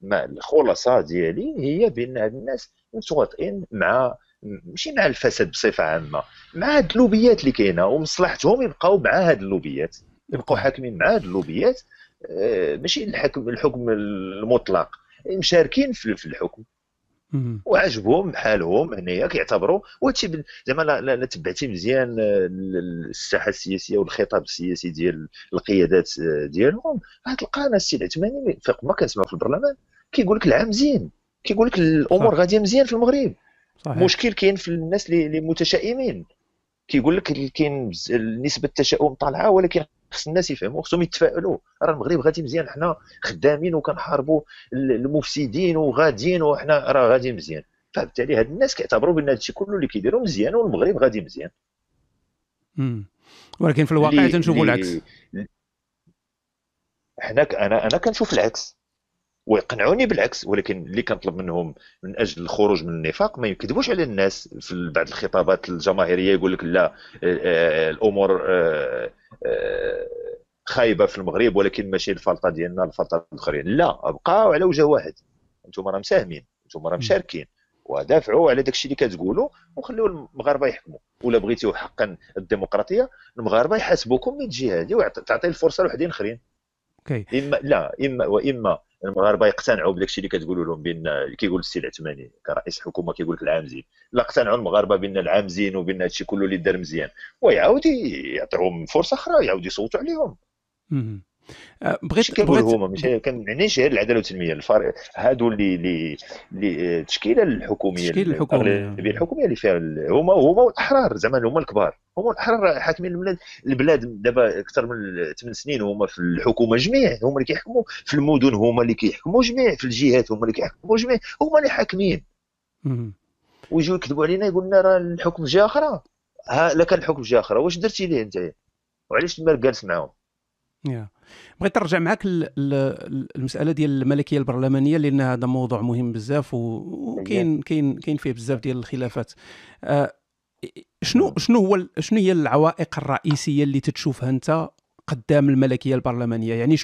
ما الخلاصة ديالي هي بأن هاد الناس متواطئين مع ماشي مع الفساد بصفة عامة مع هاد اللوبيات اللي كاينة. ومصلحتهم يبقاو مع هاد اللوبيات يبقاو حاكمين مع هاد اللوبيات. آه، ماشي الحكم الحكم المطلق. مشاركين في الحكم. وعجبهم حالهم هنايا كيعتبروا. وهادشي زعما لا تبعتي مزيان آه، الساحة السياسية والخطاب السياسي ديال القيادات آه، ديالهم. غتلقى أنا السي العثماني ما كنسمع في البرلمان كيقول لك العام مزيان كيقول لك الأمور غادية مزيان في المغرب. صحيح. مشكل كاين في الناس اللي متشائمين. كيقول لك كاين نسبة التشاؤم طالعة ولكن خص الناس يفهموا خصهم يتفائلوا. راه المغرب غادي مزيان حنا خدامين وكنحاربوا المفسدين وغاديين وحنا راه غادي مزيان. فبالتالي هاد الناس كيعتبروا بأن هادشي كله اللي كيديروا مزيان والمغرب غادي مزيان. ولكن في الواقع تنشوفوا العكس. حنا أنا أنا كنشوف العكس. ويقنعوني بالعكس ولكن اللي كنطلب منهم من أجل الخروج من النفاق ما يكذبوش على الناس في بعض الخطابات الجماهيرية يقول لك لا آه، آه، الأمور آه، خايبة في المغرب ولكن ماشي الفلطه ديالنا الفلطه الأخرين. لا بقاو على وجه واحد. أنتم راه مساهمين أنتم راه مشاركين ودافعوا على داكشي اللي كتقولوا وخليوا المغاربة يحكموا. ولا بغيتوا حقا الديمقراطية المغاربة يحاسبوكم من الجهه هذه وتعطي الفرصة لوحدين أخرين. okay. اما لا اما وإما المغاربة يقتنعوا بداك الشيء اللي كتقولوا لهم بان كيقول السي العثماني كرئيس حكومة كيقول لك العام زين. لا اقتنعوا المغاربة بأن العام زين وبأن هادشي كله اللي دار مزيان. ويعاود يعطيهم فرصة أخرى يعاود يصوتوا عليهم. بغيت بغيت هما ماشي كنعنيش غير العدالة والتنميه الفرق هادو اللي اللي اللي التشكيله الحكومية التشكيله الحكومية. الحكومية اللي فيها هما هما الأحرار زعما هما الكبار. هما الأحرار حاكمين البلاد. البلاد دابا أكثر من 8 سنين هما في الحكومة جميع. هما اللي كيحكموا في المدن هما اللي كيحكموا جميع. في الجهات هما اللي كيحكموا جميع. هما اللي حاكمين. ويجيو يكذبوا علينا يقول لنا راه الحكم جهة أخرى. ها لا كان الحكم جهة أخرى. واش درتي ليه أنت؟ وعلاش ما جالس معاهم؟ بغيت نرجع معك المسألة ديال الملكية البرلمانية لأن هذا موضوع مهم بزاف وكاين كاين كاين فيه بزاف ديال الخلافات. آه، شنو شنو هو شنو هي العوائق الرئيسية اللي تتشوفها أنت قدام الملكية البرلمانية؟ يعني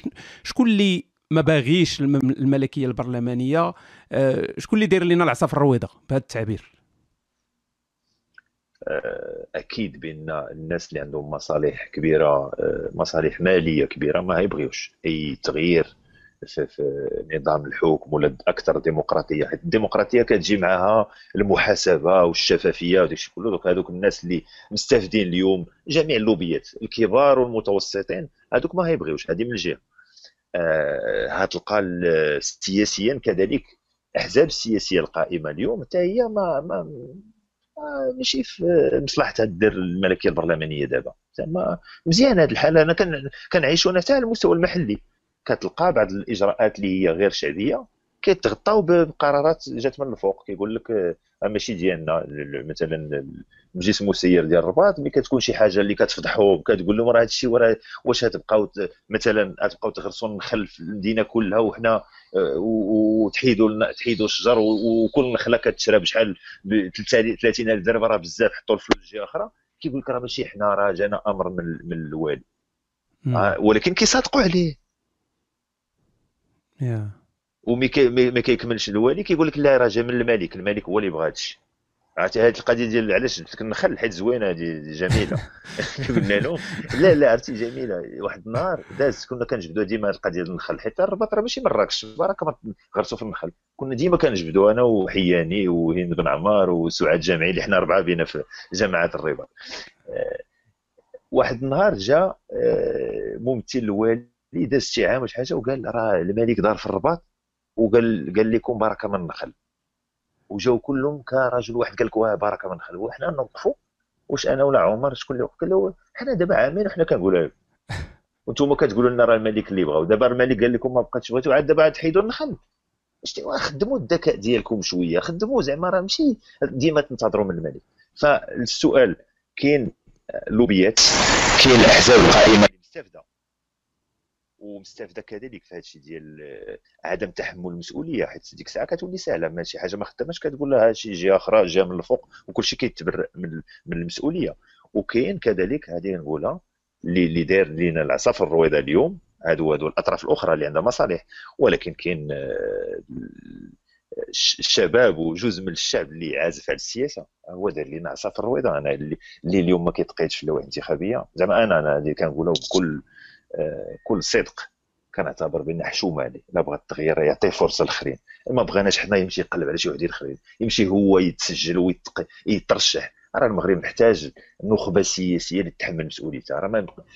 شكون اللي ما باغيش الملكية البرلمانية؟ آه، شكون اللي داير لنا العصا في الرويضة بهذا التعبير؟ أكيد بأن الناس اللي عندهم مصالح كبيرة آه، مصالح مالية كبيرة ما هيبغيوش أي تغيير في, نظام الحكم ولا أكثر ديمقراطية. حيت الديمقراطية كتجي معها المحاسبة والشفافية وداك الشيء كله. دوك هذوك الناس اللي مستافدين اليوم جميع اللوبيات الكبار والمتوسطين هذوك ما هيبغيوش هذه من جهه آه هتلقى سياسيا كذلك الاحزاب السياسيه القائمة اليوم حتى هي ما, ما ماشي في مصلحتها دير الملكية البرلمانية دابا. زعما مزيان هذه الحالة. أنا كنعيشوا حتى على المستوى المحلي. كتلقى بعض الإجراءات اللي هي غير شعبية. كيتغطاو بقرارات جات من الفوق. كيقول لك آه، ماشي ديالنا مثلا المجلس المسير ديال الرباط ملي كتكون شي حاجة اللي كتفضحهم كتقول لهم راه هذا الشيء وراه واش غتبقاو مثلا غتبقاو تغرسوا النخل في المدينة كلها وحنا آه، وتحيدوا تحيدوا الشجر وكل نخلة كتشرى بشحال ب 30000 درهم راه بزاف حطوا الفلوس جهه أخرى. كيقول لك راه ماشي حنا راه جانا أمر من من الوالي. آه، ولكن كيصادقوا عليه. Yeah. ومي ما كيكملش الوالي كيقول لك لا راه جا من الملك الملك هو اللي بغى هادشي عرفتي هذه القضية ديال علاش جبت لك النخل حيت زوينة دي جميلة. <laughs> قلنا له لا لا عرفتي جميلة. واحد النهار داز كنا كنجبدوا ديما القضية ديال النخل حيت الرباط راه ماشي مراكش راك غرسوا في النخل. كنا ديما كنجبدوا أنا وحياني وهند بن عمار وسعاد جامعي اللي حنا اربعه بينا في جامعه الرباط. آه، واحد النهار جا آه، ممثل الوالي داز شي عام ولا حاجة وقال راه الملك دار في الرباط وقال قال لكم بركة من النخل. وجاو كلهم كرجل واحد قال لك واه بركة من النخل. وحنا نوقفوا. واش أنا ولا عمر؟ شكون اللي وقف قال له حنا دابا عامين وحنا كنقولها <laughs> وأنتم كتقولوا لنا راه الملك اللي بغاو. دابا الملك قال لكم ما بقاتش بغيتو. عاد دابا تحيدوا النخل. خدموا الذكاء ديالكم شوية. خدموا زعما راه ماشي ديما تنتظروا من الملك. فالسؤال كاين لوبيات كاين الأحزاب القائمة. مستافده ومستافده كذلك في هذا الشيء ديال عدم تحمل المسؤولية حيت ديك الساعة كتولي سهلة. ما شي حاجة ما خداماش كتقول لها شي جهه أخرى جهه من الفوق وكل شيء كيتبرأ من, من المسؤولية. وكاين كذلك هذه نقولها اللي اللي داير لينا العصافر الرويضة اليوم. هادو هادو الأطراف الأخرى اللي عندها مصالح. ولكن كاين آه، الشباب وجزء من الشعب اللي عازف على السياسة هو دار لينا عصافر الرويضة. أنا اللي, اللي اليوم ما كيتقيدش في اللوائح الانتخابية. زعما أنا أنا اللي كنقولها بكل آه، كل صدق كنعتبر بأن حشومه عليه لا بغى التغيير يعطي فرصة للاخرين ما بغيناش حنا يمشي يقلب على شي وحدين اخرين يمشي هو يتسجل ويترشح راه المغرب محتاج نخبة سياسية اللي تتحمل مسؤوليتها راه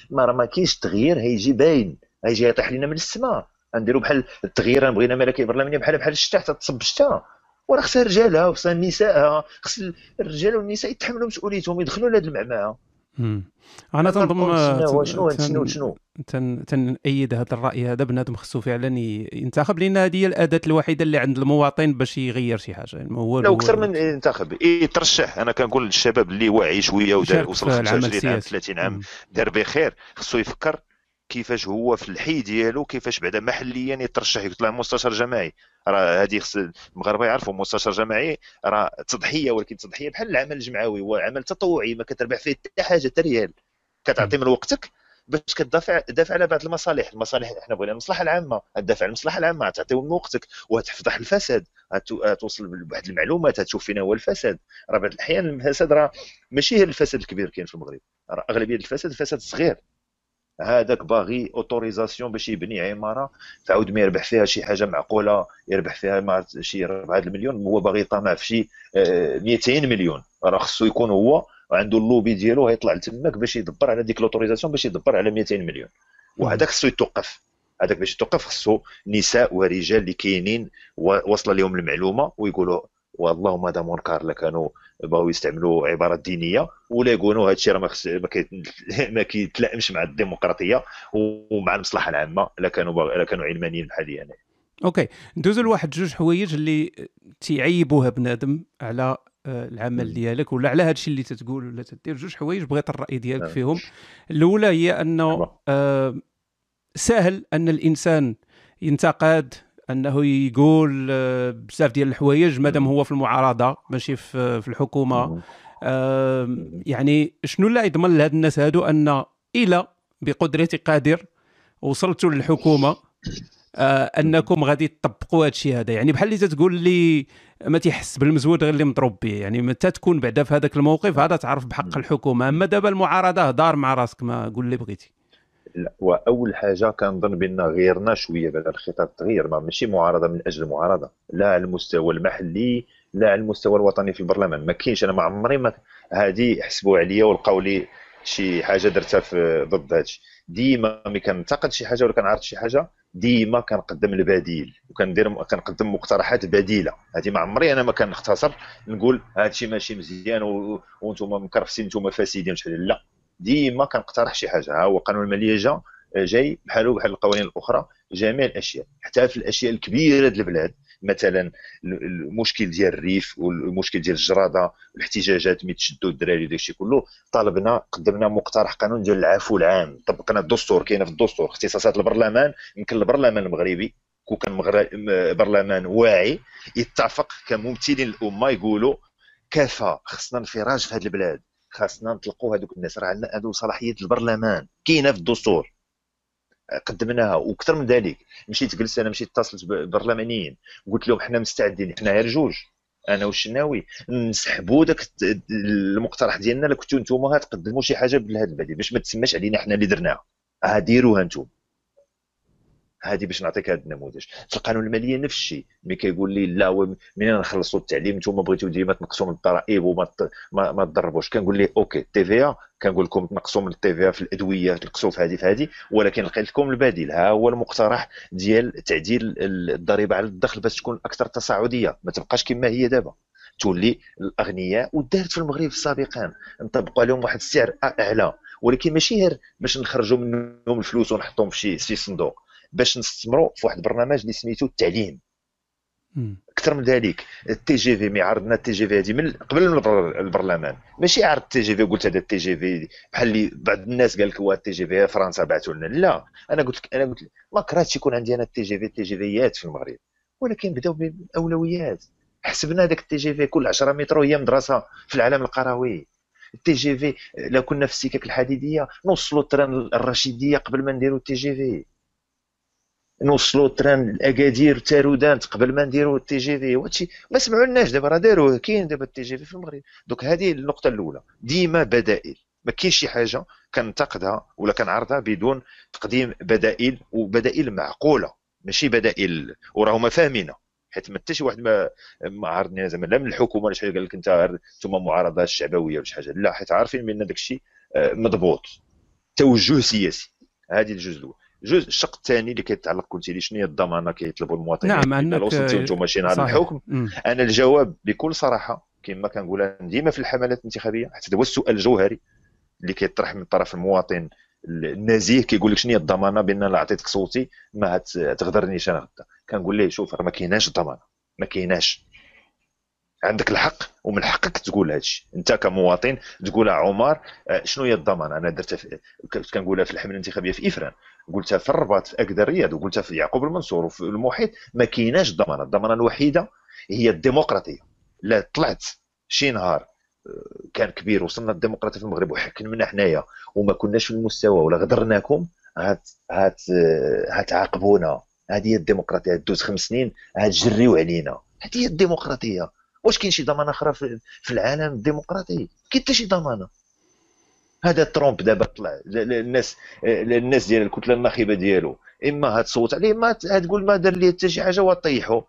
ما راه ما كاينش تغيير هيجي باين. هيجي يطيح لنا من السماء غنديروا بحال التغيير بغينا ملكيه برلمانية بحال بحال الشتاء حتى تصب الشتاء. وراه خصها رجالها وخصها النساء خص الرجال والنساء يتحملوا مسؤوليتهم يدخلوا لهذه المعمعة. أنا تنظن شنو شنو شنو تنأيد هذا الرأي هذا بنادم خصو فعلا ينتخب لأن هذه هي الأداة الوحيدة اللي عند المواطن باش يغير شي حاجة. يعني هو لا أكثر من ينتخب. يترشح أنا كنقول للشباب اللي واعي شوية ودار وصل 25 عام 30 عام دار بخير. خصو يفكر كيفاش هو في الحي ديالو كيفاش بعدا محليا يترشح يطلع مستشار جماعي راه هذه خص المغاربة يعرفوا مستشار جماعي راه تضحية ولكن تضحية بحال العمل الجمعوي. هو عمل تطوعي ما كتربح فيه حتى حاجة حتى ريال. كتعطي من وقتك باش كتدافع دافع على بعض المصالح. المصالح إحنا بغينا المصلحة العامة. تدافع على المصلحة العامة تعطيو من وقتك وتفضح الفساد. توصل بواحد المعلومات تشوف فينا هو الفساد. راه بعض الأحيان الفساد راه ماشي الفساد الكبير كاين في المغرب. راه أغلبية الفساد الفساد صغير. هذاك باغي autorisation باش يبني عمارة تعاود ما يربح فيها شي حاجة معقولة يربح فيها مع شي 4 المليون هو باغي يطمع في شي 200 آه، مليون. راه خصو يكون هو عنده اللوبي ديالو هيطلع لتماك باش يدبر على ديك l'autorisation باش يدبر على 200 مليون. وهذاك خصو يتوقف. هذاك باش يتوقف خصو نساء ورجال اللي كاينين وصل لهم المعلومة ويقولوا والله ما دام كارلا كانوا بغاو يستعملوا عبارات دينية ولا يقولوا هذا الشيء راه <laughs> ما كيتلائمش مع الديمقراطية ومع المصلحة العامة لا كانوا لا كانوا علمانيين بحالي أنا. أوكي. ندوزو لواحد جوج حوايج اللي تيعيبوها بنادم على آه، العمل ديالك ولا على هذا الشيء اللي تتقول ولا تدير جوج حوايج بغيت الرأي ديالك نعم. فيهم. الأولى هي أنه آه سهل أن الإنسان ينتقد انه يقول آه، بزاف ديال الحوايج مادام هو في المعارضة ماشي في في الحكومة. آه يعني شنو اللي يضمن لهاد الناس هادو أن إلى بقدرتي قادر وصلتوا للحكومة آه أنكم غادي تطبقوا هذا الشيء هذا؟ يعني بحال اللي تقول لي ما تيحس بالمزود غير اللي مضروب به. يعني متى تكون بعدا في هذاك الموقف هذا تعرف بحق الحكومة. أما دابا المعارضة دار مع راسك ما قول اللي بغيتي. وأول حاجة كنظن بأن غيرنا شوية بعد الخطاب التغيير ما ماشي معارضة من أجل المعارضه لا على المستوى المحلي لا على المستوى الوطني في البرلمان ما كاينش. أنا ما عمري ما هذه حسبوا عليا ولقاو لي شي حاجة درتها في ضد هادشي. ديما ملي كنتقد شي حاجة ولا كنعرض شي حاجة ديما كنقدم البديل وكندير كنقدم مقترحات بديلة. هذه ما عمري أنا ما كنختصر نقول هذا الشيء ماشي مزيان وأنتم مكرفسين أنتم فاسدين لا. ديما كنقترح شي حاجة. ها هو قانون المالية جا جاي بحالو بحال القوانين الأخرى جميع الأشياء. حتى في الأشياء الكبيرة ديال البلاد مثلا المشكل ديال الريف والمشكل ديال الجرادة والاحتجاجات ملي تشدوا الدراري داكشي كله طالبنا قدمنا مقترح قانون ديال العفو العام. طبقنا الدستور كاينة في الدستور اختصاصات البرلمان يمكن البرلمان المغربي كون كان برلمان واعي يتفق كممثلين الأمة يقولوا كفى خصنا انفراج في هذه البلاد. خاصنا نطلقوا هذوك الناس راه عندنا هذو صلاحيات البرلمان كاينة في الدستور. قدمناها وأكثر من ذلك. مشيت جلست أنا مشيت اتصلت بالبرلمانيين قلت لهم حنا مستعدين حنا غير جوج. أنا والشناوي نسحبوا داك المقترح ديالنا اللي كنتو نتوما تقدموا شي حاجة بهذا البديل باش ما تسماش علينا حنا اللي درناها. ها ديروها نتوما. هذه باش نعطيك هذا النموذج. في القانون المالية نفس الشيء ملي كيقول لي لا منين نخلصوا التعليم أنتم بغيتوا ديما تنقصوا من الضرائب وما ما, تضربوش. كنقول لي OK TVA كنقول لكم تنقصوا من ال TVA في الأدوية تنقصوا في هذه في هذه ولكن لقيت لكم البديل. ها هو المقترح ديال تعديل الضريبة على الدخل باش تكون أكثر تصاعدية. ما تبقاش كما هي دابا. تولي الأغنياء ودارت في المغرب سابقا. نطبقوا عليهم واحد السعر أعلى. ولكن ماشي غير باش نخرجوا منهم الفلوس ونحطهم في شي صندوق. باش نستثمروا في واحد البرنامج اللي سميتو التعليم أكثر من ذلك ال TGV ملي عرضنا ال TGV هذه من قبل البرلمان ماشي عرض ال TGV قلت هذا ال TGV بحال اللي بعض الناس قال لك هو ال TGV فرنسا بعثوا لنا لا أنا قلت لك أنا قلت لك ما كرهتش يكون عندي أنا ال TGV ال TGV يات في المغرب ولكن بداو بالاولويات حسبنا ذاك ال TGV كل 10 متر هي مدرسه في العالم القروي ال TGV لو كنا في السكك الحديديه نوصلوا ال train الرشيديه قبل ما نديروا ال TGV نوصلوا ال train لأكادير تارودانت قبل ما نديروا ال TGV. وهادشي ما سمعوا دابا راه داروه كاين دابا ال TGV في المغرب. دوك هذه النقطة الأولى. ديما بدائل. ما كاينش شي حاجة كنتقدها ولا كنعرضها بدون تقديم بدائل وبدائل معقولة. ماشي بدائل وراهما فاهمينها حيت ما حتى شي واحد ما ما عارضني زعما لا من الحكومة ولا شي قال لك أنت أنتم معارضه الشعبوية ولا شي حاجة. لا حيت عارفين بأن داك الشيء آه، مضبوط. توجه سياسي. هذه الجزء الأول. جزء الشق الثاني اللي كيتعلق قلتي لي شنو هي الضمانة كيطلبوا المواطنين؟ نعم أنك لو وصلتوا أنتم شي نهار الحكم. أنا الجواب بكل صراحة كما كنقولها ديما في الحملات الانتخابية حتى هو السؤال الجوهري اللي كيطرح من طرف المواطن النزيه كيقول لك شنو هي الضمانة بأن لا عطيتك صوتي ما تغدرنيش أنا غدا. كنقول ليه شوف راه ما كايناش ضمانه ما كايناش. عندك الحق ومن حقك تقول هذا الشيء. أنت كمواطن تقول عمر آه، شنو هي الضمانة؟ أنا درتها كنقولها في الحملة الانتخابية في إفران. قلتها في الرباط في اكدر الرياض وقلتها في يعقوب المنصور وفي المحيط ما كايناش ضمانة. الضمانة الوحيدة هي الديمقراطية. لا طلعت شي نهار آه، كان كبير وصلنا الديمقراطيه في المغرب وحكمنا حنايا وما كناش في المستوى ولا غدرناكم هات هات آه، هتعاقبونا هذه هي الديمقراطية. دوز خمس سنين هتجريو علينا. هذه هي الديمقراطية. واش كاين شي ضمانة أخرى في العالم الديمقراطي؟ كاين حتى شي ضمانة. هذا ترامب دابا طلع. الناس الناس ديال الكتلة الناخبة ديالو. إما هتصوت عليه ما تقول ما دار ليه حتى شي حاجة وطيحو.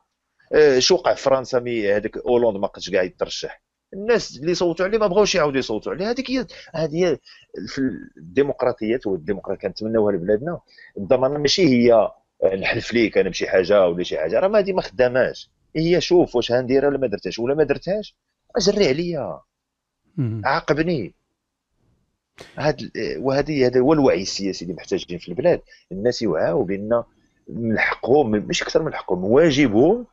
آه، شو وقع في فرنسا مي هذاك أولوند ما بقاش كاع يترشح. الناس اللي صوتوا عليه ما بغاوش يعاودوا يصوتوا عليه. هذيك هي هذه في الديمقراطيات والديمقراطية. كنتمناوها لبلادنا. الضمانة ماشي هي آه، نحلف ليك أنا بشي حاجة ولا شي حاجة. راه ما هذه ما خداماش. هي شوف واش هنديرها ولا ما درتهاش. ولا ما درتهاش جري عليا. عاقبني. هاد وهذه هذا هو الوعي السياسي اللي محتاجين في البلاد. الناس يوعاو بأن من حقهم مش أكثر من حقهم واجبهم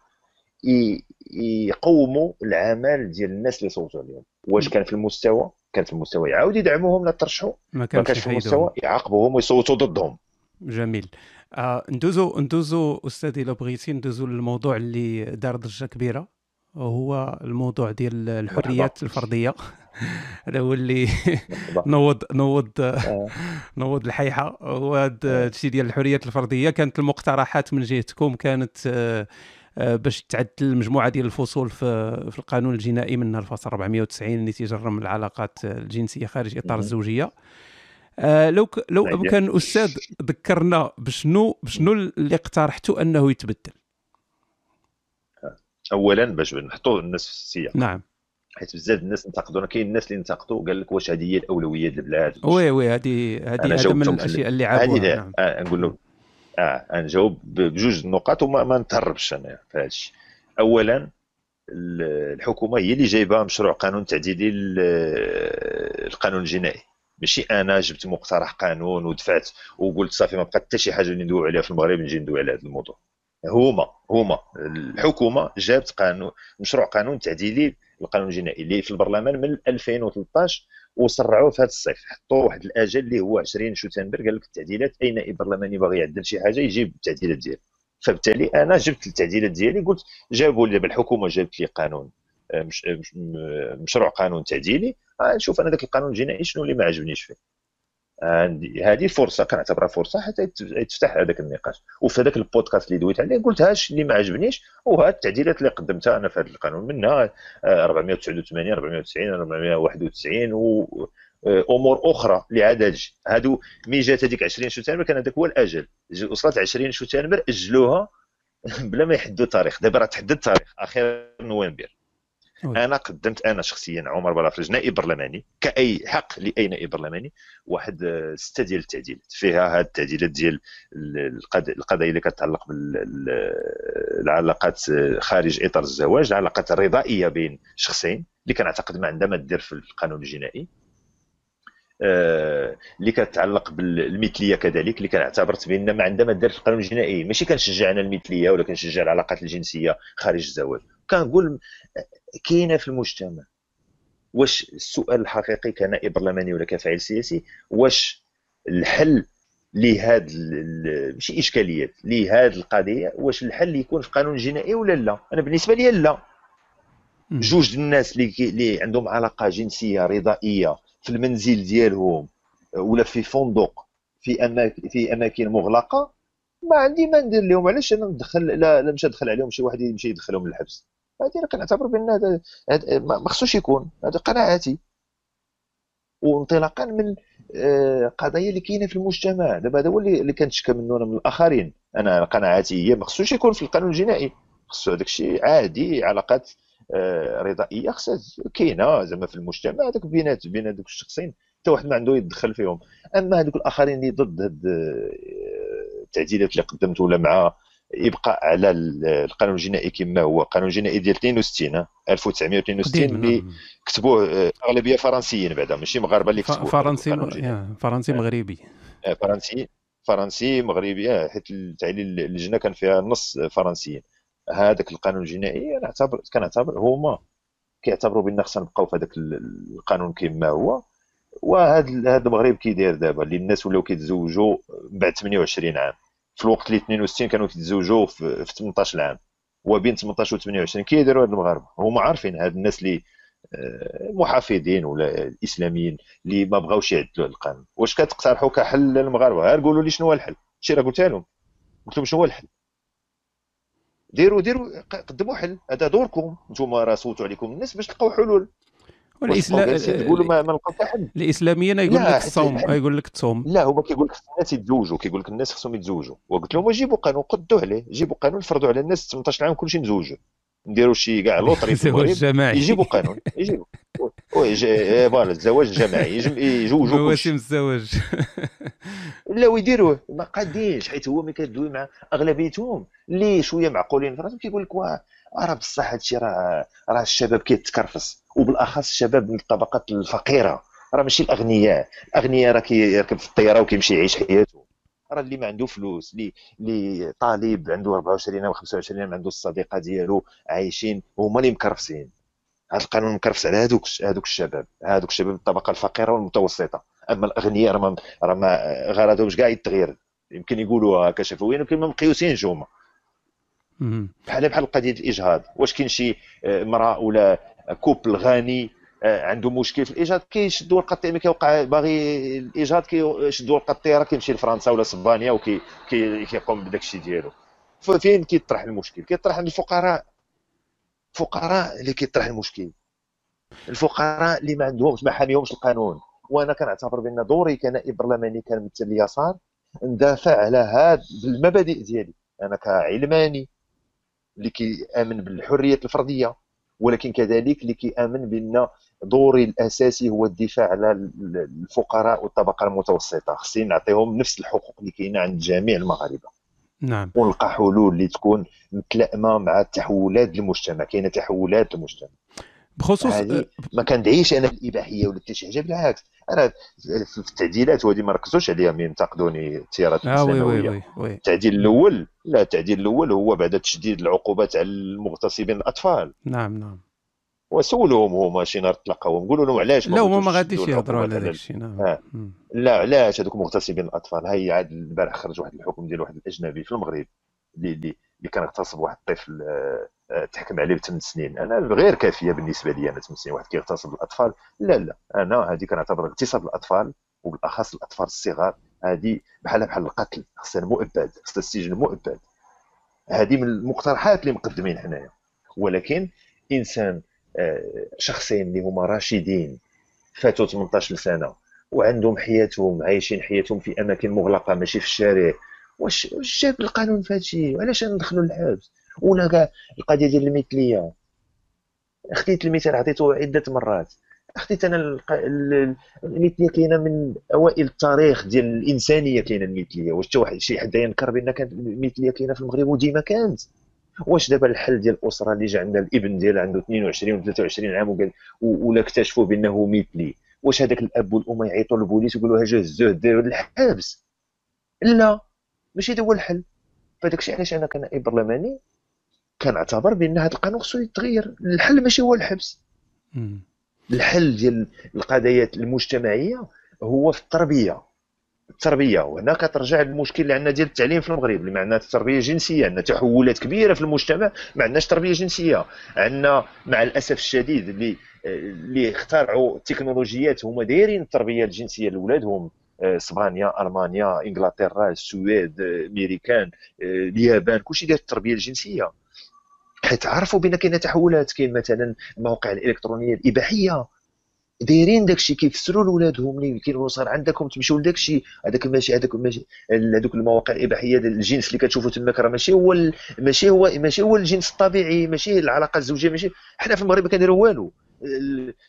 يقوموا العمل ديال الناس اللي صوتوا عليهم واش كان في المستوى؟ كان في المستوى يعاود يدعموهم لا ترشحوا ما كانش في المستوى يعاقبوهم ويصوتوا ضدهم. جميل. آه ندوزو ندوزو استاذي لو بغيتي ندوزو للموضوع اللي دار ضجه كبيرة وهو الموضوع ديال الحريات الفردية. هذا هو اللي نوض نوض آه. <laughs> نوض الحيحة. وهذا آه. الشيء ديال الحريات الفردية كانت المقترحات من جهتكم كانت آه، باش تعدل المجموعة ديال الفصول في في القانون الجنائي منها الفصل 490 اللي تيجرم العلاقات الجنسية خارج إطار الزوجية. آه لو ك... لو كان أستاذ ذكرنا بشنو بشنو اللي اقترحتوا أنه يتبدل؟ اولا باش نحطوا الناس في السياق. نعم. حيت بزاف الناس انتقدونا كاين الناس اللي انتقدوا قال لك واش هذه هي الأولوية ديال البلاد؟ oui oui هذه هذه هذا من الأشياء اللي عابوها نعم. آه نقول له آه نجاوب بجوج النقاط وما ما نتهربش أنا في هذا الشيء. اولا الحكومة هي اللي جايبة مشروع قانون تعديلي القانون الجنائي. ماشي أنا جبت مقترح قانون ودفعت وقلت صافي ما بقى حتى شي حاجة اللي ندوي عليها في المغرب نجي ندوي على هذا الموضوع. هما هما الحكومة جابت قانون مشروع قانون تعديلي القانون الجنائي اللي في البرلمان من 2013 وصرعوه في هذا الصيف. حطوا واحد الأجل اللي هو 20 شتنبر قال لك التعديلات أي نائب برلماني باغي يعدل شي حاجة يجيب التعديلات ديالو. فبالتالي أنا جبت التعديلات ديالي قلت جابوا لي الحكومة جابت لي قانون مش مشروع قانون تعديلي. نشوف أنا ذاك القانون الجنائي شنو اللي ما عجبنيش فيه. هذه فرصة كنعتبرها فرصة حتى يتفتح هذاك النقاش. وفي هذاك البودكاست اللي دويت عليه قلت هاش اللي ما عجبنيش وهاد التعديلات اللي قدمتها أنا في هذا القانون منها 489 490 491 و أمور أخرى لعدد هادو ملي جات هذيك 20 شتنبر كان هذاك هو الأجل. وصلت 20 شتنبر أجلوها <laughs> بلا ما يحددوا تاريخ دابا راه تحدد تاريخ اخر نوفمبر أنا قدمت أنا شخصيا عمر بلافرج نائب برلماني كأي حق لأي نائب برلماني واحد سته ديال التعديلات. فيها هاد التعديلات ديال القضايا اللي كتعلق بالعلاقات خارج إطار الزواج العلاقات الرضائية بين شخصين اللي كنعتقد ما عندها ما دير في القانون الجنائي. آه، اللي كتعلق بالمثليه كذلك اللي كنعتبرت بأن ما عندها ما دار في القانون الجنائي. ماشي كنشجع أنا المثلية ولا كنشجع العلاقات الجنسية خارج الزواج. كنقول كاينة في المجتمع. واش السؤال الحقيقي كنائب برلماني ولا كفاعل سياسي واش الحل لهاد ماشي إشكاليات لهاد القضية واش الحل يكون في القانون الجنائي ولا لا؟ أنا بالنسبة لي لا. جوج الناس اللي اللي عندهم علاقة جنسية رضائية في المنزل ديالهم ولا في فندق في اماكن في أماكن مغلقة ما عندي ما ندير لهم. علاش أنا ندخل لا, لا مش ندخل عليهم شي واحد يمشي يدخلهم للحبس. هذه أنا كنعتبر بأن هذا ما خصوش يكون هذا قناعاتي. وانطلاقا من آه، قضايا اللي كاينة في المجتمع. دابا هذا هو اللي كنتشكى منه أنا من الآخرين. أنا قناعاتي هي ما خصوش يكون في القانون الجنائي. خصو هذاك الشيء عادي علاقات آه، رضائية خصها كاينة زعما في المجتمع. هذاك بينات بين هذوك الشخصين حتى واحد ما عنده يتدخل فيهم. أما هذوك الآخرين اللي ضد هاد آه، التعديلات اللي قدمت ولا مع يبقى على القانون الجنائي كما هو. القانون الجنائي ديال 62 1962 اللي كتبوه آه، أغلبية فرنسيين بعدا ماشي مغاربة اللي كتبوه. فرنسي فرنسي مغربي. فرنسي فرنسي مغربي حيت التعليل اللجنة كان فيها نص فرنسيين. هذاك القانون الجنائي أنا اعتبر كنعتبر هما كيعتبروا بأن خصنا نبقاو في هذاك القانون كما هو. وهذا هذا المغرب كيداير دابا اللي الناس ولاو كيتزوجوا بعد 28 عام. في الوقت اللي 62 كانوا كيتزوجوا في 18 عام وبين 18 و 28 كيديروا هاد المغاربة. هما عارفين هاد الناس اللي آه، محافظين ولا الاسلاميين اللي ما بغاوش يعدلوا القانون. واش كتقترحوا كحل للمغاربة؟ غير قولوا لي شنو هو الحل. شي راه قلت لهم. قلت لهم شنو هو الحل؟ ديروا ديروا قدموا حل. هذا دوركم. أنتم راه صوتوا عليكم الناس باش تلقاو حلول. والاسلام تقولوا ما, نلقاو حل. الإسلاميين يقول لك الصوم يقول لك تصوم. لا هما كيقول لك الناس يتزوجوا كيقول لك الناس خصهم يتزوجوا. وقلت لهم جيبوا قانون قدوا عليه جيبوا قانون فرضوا على الناس 18 عام كلشي نتزوجوا. نديروا شي كاع <laughs> لوطري في المغرب جماعي. يجيبوا قانون يجيبوا. إيه، فوالا الزواج الجماعي يجوجوا مواسم الزواج لا ويديروه. ما قادينش حيت هو ملي كدوي مع أغلبيتهم اللي شوية معقولين في راسهم كيقول لك واه راه بصح هادشي راه راه الشباب كيتكرفس وبالاخص الشباب من الطبقات الفقيرة. راه ماشي الأغنياء. الأغنياء راه كيركب في الطيارة وكيمشي يعيش حياته. راه اللي ما عنده فلوس اللي اللي طالب عنده 24 أو 25 عام عنده الصديقة ديالو عايشين هما اللي مكرفسين. هذا القانون مكرفس على هذوك هذوك الشباب. هذوك الشباب الطبقة الفقيرة والمتوسطة. أما الأغنياء راه راه ما غرضهمش كاع التغيير. يمكن يقولوا هكا ولكن ما مقيوسينش هما. بحال بحال قضية الإجهاض. واش كاين شي آه، امرأة ولا كوبل غني آه، عنده مشكل في الاجهاض كيشدوا ورقه الطياره كيوقع باغي الاجهاض كيشدوا الطيارة كيمشي لفرنسا ولا اسبانيا وكيقوم بداك الشيء ديالو. فين كيطرح المشكل؟ كيطرح عند الفقراء الفقراء اللي كيطرح المشكل. الفقراء اللي ما عندهمش ما حاميهمش القانون. وأنا كنعتبر بأن دوري كنائب برلماني كنمثل اليسار ندافع على هاد المبادئ ديالي. أنا كعلماني اللي كيأمن بالحرية الفردية. ولكن كذلك اللي كيأمن بأن دوري الأساسي هو الدفاع على الفقراء والطبقة المتوسطة. خصني نعطيهم نفس الحقوق اللي كاينة عند جميع المغاربة. نعم. ونلقى حلول اللي تكون متلائمة مع التحولات المجتمع. كاينة تحولات المجتمع. بخصوص ما كندعيش أنا الإباحية ولا حتى شي حاجة بالعكس. أنا في التعديلات وهذه ما ركزوش عليها من ينتقدوني التيارات آه oui oui oui oui. التعديل الأول لا التعديل الأول هو بعد تشديد العقوبات على المغتصبين الأطفال. نعم نعم. وسولوهم هما شي نهار تلقاوهم قولوا لهم علاش لا هما ما غاديش يهضروا على هذا الشيء نعم. آه. لا علاش هذوك مغتصبين الأطفال؟ هاي عاد البارح خرج واحد الحكم ديال واحد الأجنبي في المغرب اللي اللي, اللي كان اغتصب واحد الطفل آه تحكم عليه بثمان سنين. أنا غير كافية بالنسبة لي أنا ثمان سنين واحد كيغتصب الأطفال. لا لا. أنا هذه كنعتبر اغتصاب الأطفال وبالأخص الأطفال الصغار. هذه بحال بحال القتل خصها المؤبد خصها السجن المؤبد. هذه من المقترحات اللي مقدمين حنايا. ولكن إنسان آه، شخصين اللي هما راشدين فاتوا 18 سنه وعندهم حياتهم عايشين حياتهم في أماكن مغلقة ماشي في الشارع. واش واش جاب القانون في هادشي؟ علاش ندخلوا للحبس؟ ولا كاع القضية ديال المثليه خديت المثال عطيته عدة مرات. خديت أنا المثليه كاينة من أوائل التاريخ ديال الإنسانية كاينة المثليه واش واحد شي حد ينكر بان كانت المثليه كاينة في المغرب وديما كانت. واش دابا الحل ديال الأسرة اللي جا عندها الإبن ديالها عنده 22 و 23 عام وقال ولا اكتشفوا بأنه مثلي واش هذاك الأب والأم يعيطوا للبوليس ويقولوا ها جا هزوه داروه الحبس؟ لا ماشي هذا هو الحل. فهذاك الشيء علاش أنا كنائب برلماني؟ كنعتبر بأن هذا القانون خصو يتغير. الحل ماشي هو الحبس. الحل ديال القضايا المجتمعية هو في التربية. التربية. وهنا كترجع المشكل اللي عندنا ديال التعليم في المغرب. اللي معنا التربيه الجنسيه عندنا تحولات كبيرة في المجتمع. ما عندناش تربية جنسية. عندنا مع الأسف الشديد اللي اللي اخترعوا التكنولوجيات هما دايرين التربية الجنسية لاولادهم إسبانيا ألمانيا إنجلترا السويد أمريكان اليابان. كلشي داير التربية الجنسية. حيت عرفوا بأن كاينة تحولات كاين مثلا المواقع الالكترونيه الإباحية. دايرين داكشي كيفسروا لولادهم اللي كيقولوا صغار عندكم تمشيو لداكشي هذاك ماشي هذاك ماشي هذوك المواقع الإباحية الجنس اللي كتشوفوا تماك راه ماشي هو ماشي هو ماشي هو الجنس الطبيعي ماشي العلاقة الزوجية ماشي حنا في المغرب ما كنديروا والو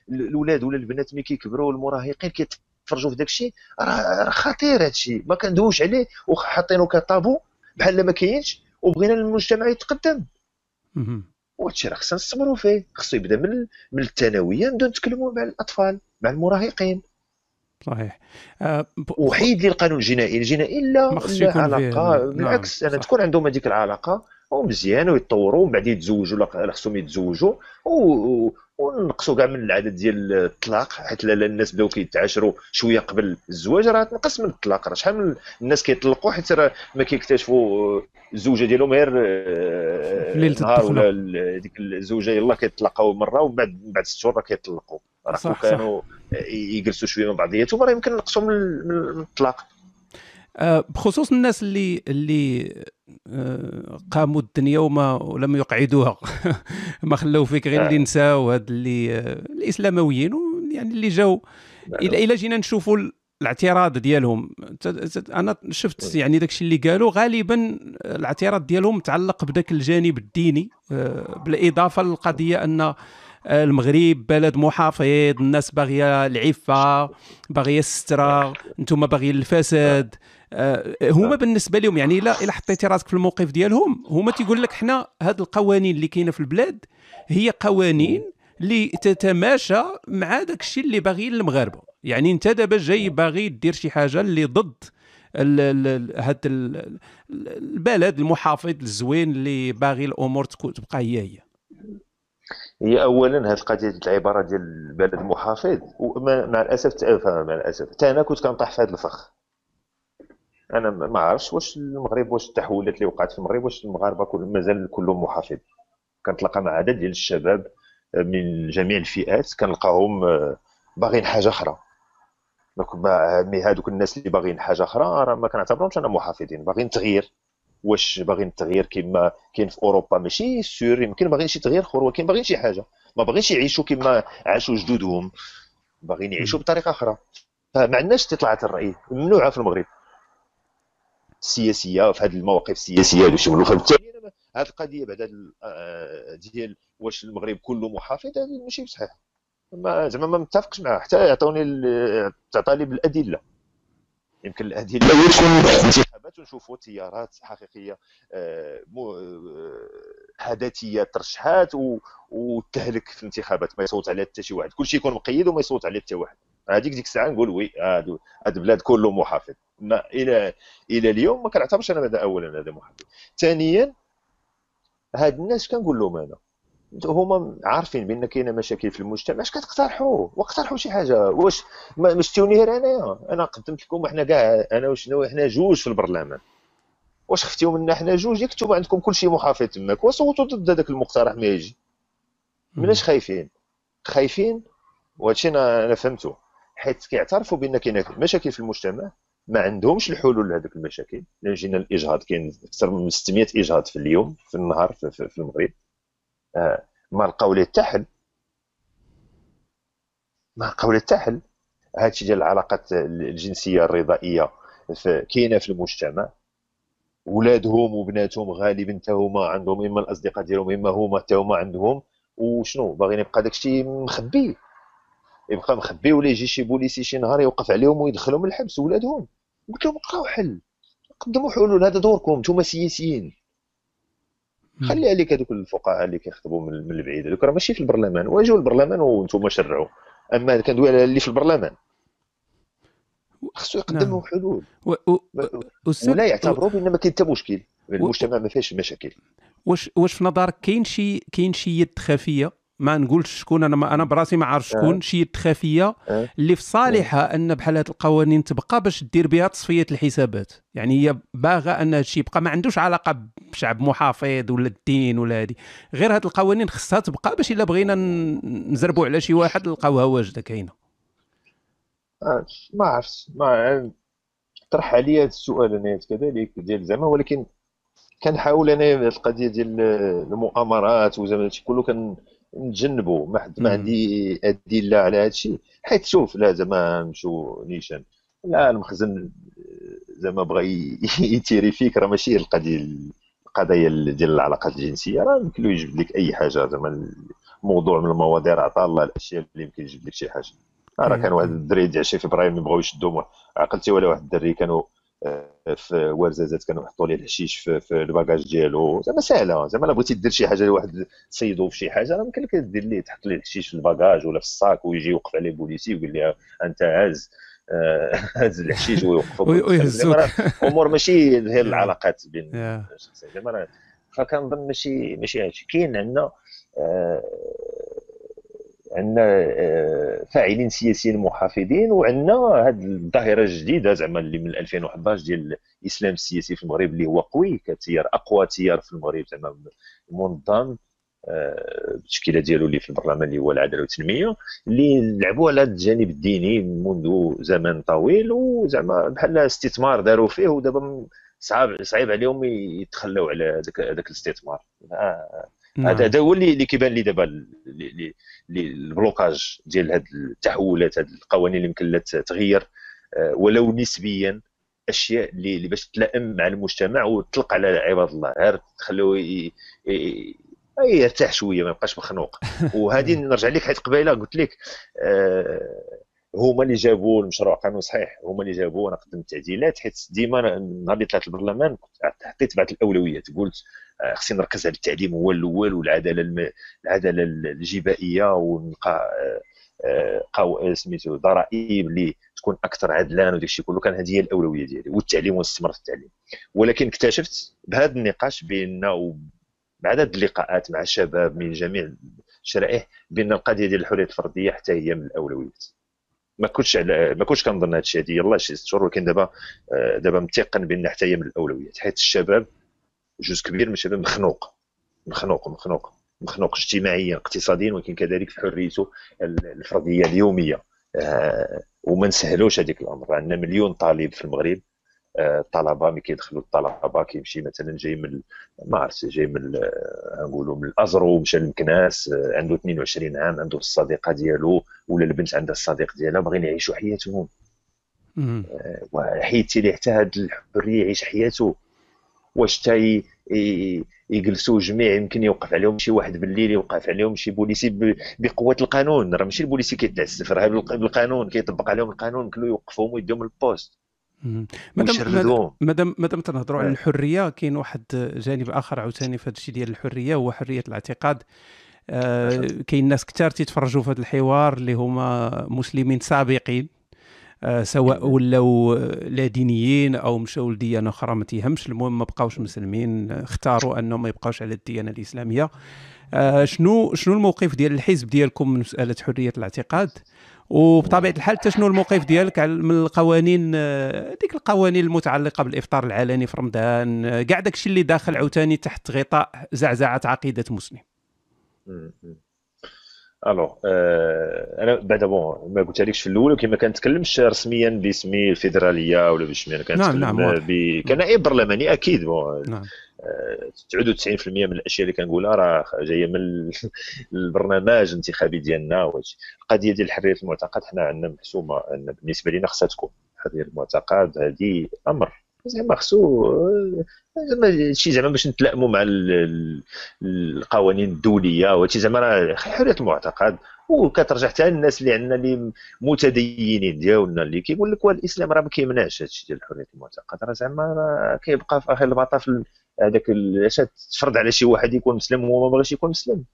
الأولاد ولا البنات ملي كيكبروا المراهقين كيتفرجوا في داكشي راه خطير هادشي ما كندويوش عليه وحاطينه كطابو بحال ما كاينش وبغينا المجتمع يتقدم. وهادشي راه خصنا نستمروا فيه. خصو يبدا من من الثانوية نبداو نتكلموا مع الأطفال مع المراهقين. صحيح. أه وحيد لي القانون الجنائي. الجنائي لا, لا علاقة. بالعكس نعم. أنا تكون عندهم هذيك العلاقة ومزيان ويتطوروا ومن بعد يتزوجوا لا خصهم يتزوجوا ونقصوا كاع من العدد ديال الطلاق حيت لا الناس بداو كيتعاشروا شوية قبل الزواج راه تنقص من الطلاق. راه شحال من الناس كيطلقوا حيت راه ما كيكتشفوا الزوجة ديالهم غير ليلة نهار ولا ديك الزوجة يلاه كيطلقوا مرة ومن بعد من بعد ست شهور راه كيطلقوا راه كانوا يجلسوا شوية مع بعضياتهم راه يمكن نقصوا من الطلاق. آه، بخصوص الناس اللي اللي آه، قاموا الدنيا وما ولم يقعدوها. <laughs> ما خلاو فيك غير اللي نساو هاد اللي آه، الاسلامويين يعني اللي جاو. إلى إلى جينا نشوفوا الاعتراض ديالهم. أنا شفت يعني داكشي اللي قالوا غالبا الاعتراض ديالهم متعلق بداك الجانب الديني بالإضافة للقضية أن المغرب بلد محافظ الناس باغية العفة باغية السترة أنتم باغيين الفساد. آه، هما بالنسبة لهم يعني الا إلا حطيتي راسك في الموقف ديالهم هما تيقول لك حنا هاد القوانين اللي كاينة في البلاد هي قوانين اللي تتماشى مع داك الشيء اللي باغيين المغاربه يعني انت دابا جاي باغي دير شي حاجة اللي ضد هاد البلد المحافظ الزوين اللي باغي الأمور تبقى هي هي. هي اولا هذه القضية العبارة ديال البلد المحافظ مع الأسف مع الأسف. حتى أنا كنت كنطيح في هذا الفخ. أنا ما عرفتش واش المغرب واش التحولات اللي وقعت في المغرب واش المغاربة كل مازال كلهم محافظ كنتلاقى مع عدد ديال الشباب من جميع الفئات. كنلقاهم آه، باغيين حاجة أخرى. مي هذوك الناس اللي باغيين حاجة أخرى راه ما كنعتبرهمش أنا محافظين. باغيين تغيير. واش باغيين التغيير كما كاين في أوروبا ماشي سور يمكن باغيين شي تغيير أخر ولكن باغيين شي حاجة. ما باغينش يعيشوا كما عاشوا جدودهم. باغيين يعيشوا بطريقة أخرى. فما عندناش استطلاعات الرأي. ممنوعه في المغرب. السياسية في هذه المواقف السياسية هذو شملوا فبالتالي هذه القضية بعد آه، ديال واش المغرب كله محافظ هذه ماشي بصحيح ما زعما ما متفقش معاه حتى يعطوني تعطى لي بالادله يمكن الأدلة يكون انتخابات ونشوفوا تيارات حقيقية آه، آه، حداثية ترشحات وتهلك في الانتخابات ما يصوت عليها حتى شي واحد. كلشي يكون مقيد وما يصوت عليه حتى واحد. هذيك ديك الساعة نقول وي هذا البلاد كله محافظ. إلى إلى اليوم ما كنعتبرش أنا هذا اولا هذا محافظ ثانيا هاد الناس كنقول لهم أنا هما عارفين بأن كاينة مشاكل في المجتمع اش كتقترحوا واقترحوا شي حاجة؟ واش ما شفتوني غير انايا أنا قدمت لكم إحنا كاع أنا وشنو؟ إحنا جوج في البرلمان. واش خفتيو منا حنا جوج؟ يكتب عندكم كل شيء محافظ تماك. وصوتوا ضد هذاك المقترح ما يجي. مناش خايفين؟ خايفين؟ وهادشي أنا فهمته. حيت كيعترفوا بأن كاين مشاكل في المجتمع ما عندهمش الحلول لهذوك المشاكل. لأن جينا الاجهاض كاين أكثر من 600 إجهاض في اليوم في النهار في, في, في المغرب. آه ما لقاو ليه حتى حل ما لقاو ليه حتى حل هادشي ديال العلاقات الجنسية الرضائية كاينة في المجتمع. ولادهم وبناتهم غالبا حتى هما عندهم إما الأصدقاء ديالهم إما هما حتى هما عندهم. وشنو؟ باغيين يبقى داكشي مخبي. يبقى مخبي ولا يجي شي بوليسي شي نهار يوقف عليهم ويدخلهم الحبس ولادهم. قلت لهم لقاو حل. قدموا حلول. هذا دوركم. نتوما سياسيين. خلي عليك هذوك الفقهاء اللي كيخطبوا من البعيد. هذوك راه ماشي في البرلمان. واجوا البرلمان وأنتم شرعوا. أما كندوي على اللي في البرلمان. خصو يقدموا نعم. حلول. و... و... أستاذ- ولا يعتبروا بان ما كاين حتى مشكل. المجتمع ما فيهش مشاكل. واش واش في نظرك كاين شي كاين شي يد خفية؟ ما نقولش شكون أنا ما أنا براسي ما عارف شكون. شي يد خفيه آه. اللي في صالحها أن بحال هاد القوانين تبقى باش دير بها تصفية الحسابات يعني هي باغا أن هادشي يبقى ما عندوش علاقة بشعب محافظ ولا الدين ولا هادي غير هاد القوانين خصها تبقى باش إلا بغينا نزربوا على شي واحد نلقاوها واجدة كاينة ما عرفتش ما طرح عليا هذا السؤال أنا كذلك ديال زعما ولكن كنحاول أنا القضية ديال المؤامرات وزعما هادشي كله كنتجنبوا ما حد ما. عندي أدلة على هادشي. حيت شوف لا زعما نمشوا نيشان. لا المخزن زعما بغى <laughs> يتيري فيك راه ماشي القضية القضايا ديال العلاقات الجنسية. راه يمكن له يجبد لك أي حاجة. زعما الموضوع من المواضيع راه الله الأشياء اللي يمكن يجبد لك شي حاجة. راه كان واحد الدري ديال 20 فبراير ملي بغاو يشدوا عقلتي ولا واحد الدري كانوا آه، في ورزازات كانوا يحطوا ليه الحشيش في, في ال bagage ديالو زعما سهله زعما الا بغيتي دير شي حاجة لواحد تصيدو في شي حاجة راه يمكن لك دير ليه تحط ليه الحشيش في ال bagage ولا في ال sac ويجي يوقف عليه بوليسي ويقول لي أنت هاز آه، <laughs> هاز الحشيش ويوقفوا وي- ويهزوك. أمور ماشي <laughs> هي العلاقات بين يا. الشخصين زعما فكنظن ماشي ماشي هادشي كاين عندنا آه، عندنا آه، فاعلين سياسيين محافظين وعندنا هذه الظاهرة الجديدة زعما اللي من 2011 ديال الإسلام السياسي في المغرب اللي هو قوي كتيار أقوى تيار في المغرب زعما منظم آه، بالتشكيلة ديالو اللي في البرلمان اللي هو العدالة والتنمية اللي لعبوا على الجانب الديني منذ زمن طويل وزعما بحال استثمار داروا فيه ودابا صعب صعيب عليهم يتخلوا على هذاك الاستثمار آه،. هذا هذا هو اللي كيبان لي دابا البلوكاج ديال هاد التحولات هاد القوانين اللي يمكن لها تغيير آه، ولو نسبيا أشياء اللي باش تلائم مع المجتمع وتطلق على عباد الله. غير تخلوه يرتاح شوية ما يبقاش مخنوق. <laughs> وهذه نرجع لك حيت قبيلة قلت لك آه، هما اللي جابوا المشروع قانون صحيح هما اللي جابوه أنا قدمت تعديلات حيت ديما نهار اللي طلعت البرلمان حطيت بعض الأولويات قلت آه، خصني نركز على التعليم هو الأول والعدالة الم... العدالة الجبائية ونلقى آه، آه، قو... سميتو ضرائب اللي تكون أكثر عدلان وداك الشيء كله كان هذه هي الأولوية ديالي والتعليم والاستثمار في التعليم. ولكن اكتشفت بهذا النقاش بأن بعدد اللقاءات مع الشباب من جميع الشرائح بأن القضية ديال الحرية الفردية حتى هي من الأولويات. ما كنتش على ما كنتش كنظن هذا الشيء هذه يلاه شي ست شهور ولكن دابا آه، دابا متيقن بأن حتى هي من الأولويات. حيت الشباب جزء كبير من الشباب مخنوق. مخنوق مخنوق. مخنوق اجتماعيا اقتصاديا ولكن كذلك في حريته الفرديه اليومية. آه، وما نسهلوش هذيك الأمر. عندنا مليون طالب في المغرب. الطلبة ملي كيدخلوا الطلبة كيمشي مثلا جاي من ما عرفتش جاي من آه، نقولوا من الأزرو مشى لمكناس آه، عنده 22 عام عنده الصديقة ديالو ولا البنت عندها الصديق ديالها باغيين يعيشوا حياتهم مم. وحيدتي ليه حتى هاد الحريه يعيش حياته واش ي- يجلسوا جميع يمكن يوقف عليهم شي واحد بالليل يوقف عليهم شي بوليسي بقوة القانون راه ماشي البوليسي كيتعسف راه بالق- بالقانون كيطبق عليهم القانون كله يوقفوهم ويديهم لل poste مم. مادام مادام مادام تنهضروا على آه. الحرية كاين واحد جانب آخر عاوتاني في هذا الشيء ديال الحرية هو حرية الاعتقاد. آه كاين ناس كثار تيتفرجوا في هذا الحوار اللي هما مسلمين سابقين آه سواء ولاو لا دينيين أو مشاو لديانة أخرى ما تيهمش المهم ما بقاوش مسلمين اختاروا أنهم ما يبقاوش على الديانة الإسلامية. آه شنو شنو الموقف ديال الحزب ديالكم من مسألة حرية الاعتقاد؟ وبطبيعة الحال حتى شنو الموقف ديالك من القوانين آه، ديك القوانين المتعلقة بالإفطار العلني في رمضان آه، كاع داك الشيء اللي داخل عاوتاني تحت غطاء زعزعة عقيدة مسلم. ألو آه أنا بعدا بون ما قلت لكش في الأول ولكن ما كنتكلمش رسميا باسمي الفيدرالية ولا باسمي أنا نعم، كنتكلم نعم،. ب... كنائب برلماني أكيد بون نعم. آه، 99% من الأشياء اللي كنقولها راه جاية من ال- <laughs> البرنامج الانتخابي ديالنا وهادشي القضية ديال حريه المعتقد حنا عندنا محسومة أن بالنسبة لنا خصها تكون حرية المعتقد هذه أمر. زعما خصو زعما شي زعما باش نتلائموا مع ال- ال- القوانين الدولية وهادشي زعما راه حرية المعتقد. وكترجع حتى للناس اللي عندنا اللي متدينين ديالنا اللي كيقول لك الإسلام راه ما كيمنعش هادشي ديال حرية المعتقد راه زعما راه كيبقى في آخر المطاف ال- هذاك ال- اش تفرض على شي واحد يكون مسلم وهو ما بغاش يكون مسلم؟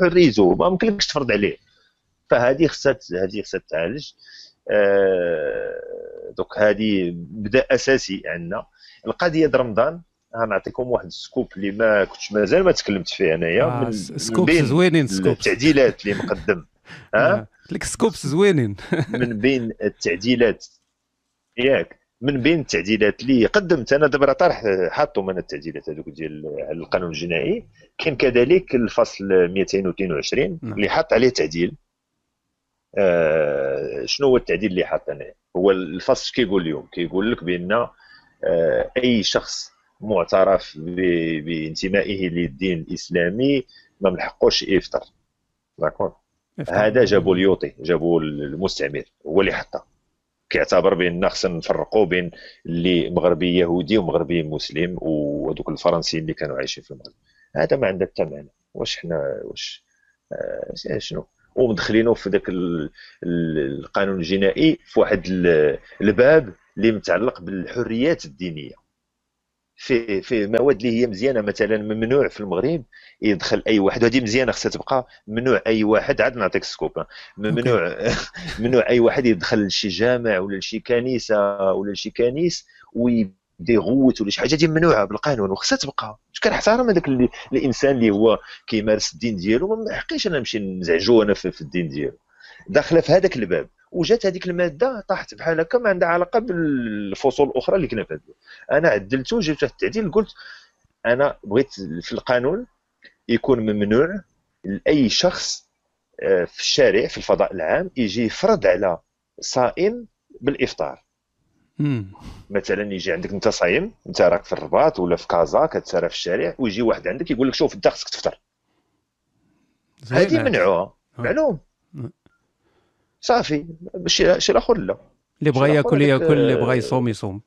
حريته ما يمكنلكش تفرض عليه. فهذه خصها هذه خصها تعالج دوك هذه بدا أساسي عندنا. القضية د رمضان غنعطيكم واحد ال scoop اللي ما كنتش مازال ما تكلمت فيه أنايا آه من scoop زوينين scoop التعديلات اللي مقدم. <laughs> ها؟ لك scoop زوينين. <laughs> من بين التعديلات. ياك. من بين التعديلات اللي قدمت. أنا دابا طرح حاطهم أنا التعديلات هذوك ديال القانون الجنائي. كاين كذلك الفصل 222 نعم. اللي حط عليه تعديل. آه شنو هو التعديل اللي حط أنا؟ هو الفصل كيقول اليوم؟ كيقول لك بأن آه أي شخص معترف بانتمائه للدين الإسلامي ما من حقوش يفطر. داكور هذا جابوا اليوطي جابوا المستعمر هو اللي حطها كيعتبر بأن خصنا نفرقوا بين اللي مغربي يهودي ومغربي مسلم وهذوك الفرنسيين اللي كانوا عايشين في المغرب. هذا ما عنده حتى معنى. واش حنا واش آه شنو؟ ومدخلينه في ذاك القانون الجنائي في واحد الباب اللي متعلق بالحريات الدينية. في في مواد اللي هي مزيانة مثلا ممنوع في المغرب يدخل أي واحد. وهذه مزيانة خصها تبقى ممنوع أي واحد. عاد نعطيك سكوب. ممنوع ممنوع <laughs> أي واحد يدخل لشي جامع ولا لشي كنيسة ولا لشي كنيس ويبدا يغوت ولا شي حاجة دي ممنوعة بالقانون. وخصها تبقى. باش كنحترم هذاك الإنسان اللي هو كيمارس الدين ديالو ما حقيش أنا نمشي نزعجو أنا في الدين ديالو. داخلة في هذاك الباب. وجات هذيك المادة طاحت بحال هكا ما عندها علاقة بالفصول الأخرى اللي كنا فاتوا أنا عدلته جبت واحد التعديل قلت أنا بغيت في القانون يكون ممنوع لأي شخص آه، في الشارع في الفضاء العام يجي يفرض على صائم بالإفطار. مثلا يجي عندك أنت صايم أنت راك في الرباط ولا في كازا كتسارى في الشارع ويجي واحد عندك يقول لك شوف أنت خصك تفطر. هذه منعوها. معلوم. صافي. شي الآخر لا. اللي بغى يأكل ياكل اللي بغى يصوم يصوم.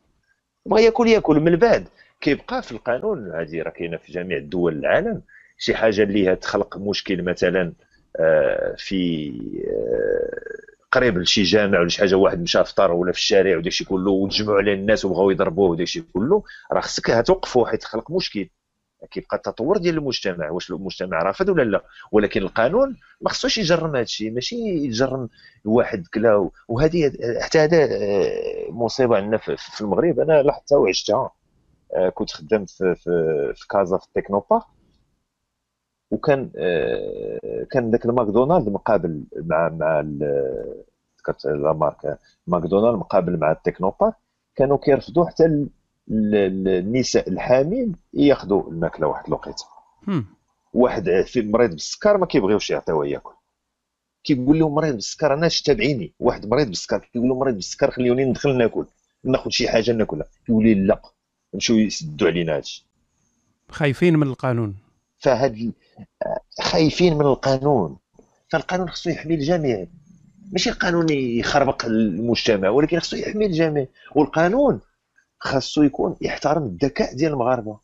بغى ياكل ياكل. من بعد كيبقى في القانون. هذه راه كاينة في جميع الدول العالم. شي حاجة اللي تخلق مشكل مثلا آه، في آه، قريب لشي جامع ولا شي حاجة واحد مشى فطر ولا في الشارع وداك الشيء كله وتجمعوا عليه الناس وبغاو يضربوه وداك الشيء كله راه خصك توقفوا حيت خلق مشكل. كيبقى التطور ديال المجتمع واش المجتمع رافض ولا لا؟ ولكن القانون ما خصوش يجرم هذا الشيء ماشي يجرم واحد كلا وهذه حتى هذا آه، مصيبة عندنا في المغرب. أنا لاحظتها وعشتها. آه، كنت خدمت في, في, في كازا في التكنوبا وكان آه، كان ذاك الماكدونالد مقابل مع مع ذكرت لا مارك ماكدونالد مقابل مع التكنوبا كانوا كيرفضوا حتى النساء الحامل ياخذوا الماكلة واحد الوقيتة. واحد في مريض بالسكر ما كيبغيوش يعطيوه ياكل. كيقول لهم مريض بالسكر أنا تابعيني واحد مريض بالسكر كيقول لهم مريض بالسكر خليوني ندخل ناكل. ناخذ شي حاجة ناكلها. كيقول لي لا نمشيو يسدوا علينا هادشي. خايفين من القانون. فهاد خايفين من القانون. فالقانون خصو يحمي الجميع. ماشي القانون يخربق المجتمع ولكن خصو يحمي الجميع. والقانون خاصو يكون يحترم الذكاء ديال المغاربة.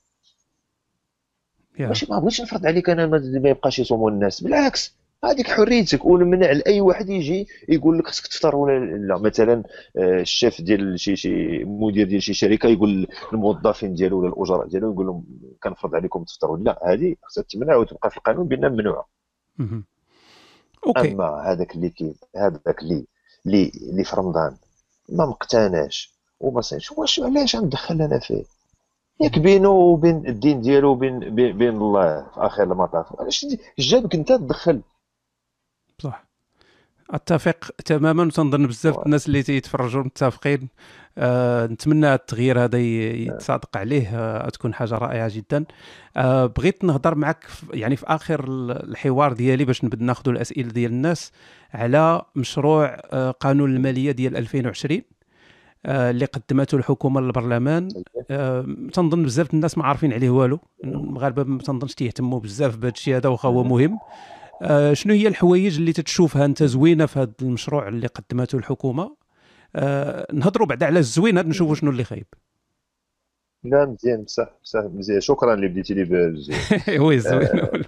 ماشي ما بغيتش نفرض عليك أنا ما يبقاش يصوموا الناس. بالعكس هذيك حريتك ونمنع لأي واحد يجي يقول لك خصك تفطر ولا لا. مثلا آه، الشيف ديال شي شي مدير ديال شي شركة يقول للموظفين ديالو ولا الأجراء ديالو يقول لهم كنفرض عليكم تفطروا. لا هذه خصها تمنع وتبقى في القانون بأنها ممنوعة. OK. أما هذاك اللي كي هذاك اللي اللي اللي في رمضان ما مقتنعش وما صايرش واش علاش غندخل أنا فيه؟ ياك بينه وبين الدين ديالو وبين بين الله في آخر المطاف. علاش جابك أنت تدخل؟ صح. أتفق تماما وتنظن بزاف الناس اللي تيتفرجوا متفقين. أه نتمنى التغيير هذا يتصادق عليه. أه تكون حاجة رائعة جدا. أه بغيت نهضر معك يعني في آخر الحوار ديالي باش نبدأ ناخذ الأسئلة ديال الناس على مشروع أه قانون المالية ديال 2020 آه، اللي قدمته الحكومة للبرلمان. آه، تنظن بزاف الناس ما عارفين عليه والو. المغاربه ما تنظنش تيهتموا بزاف بهذا الشيء هذا واخا هو مهم. آه، شنو هي الحوايج اللي تتشوفها أنت زوينة في هذا المشروع اللي قدمته الحكومة؟ نهضروا بعدا على الزوينة نشوفوا شنو اللي خايب. لا مزيان بصح بصح مزيان. شكرا اللي بديتي لي بالزين <laughs> oui زوينة آه،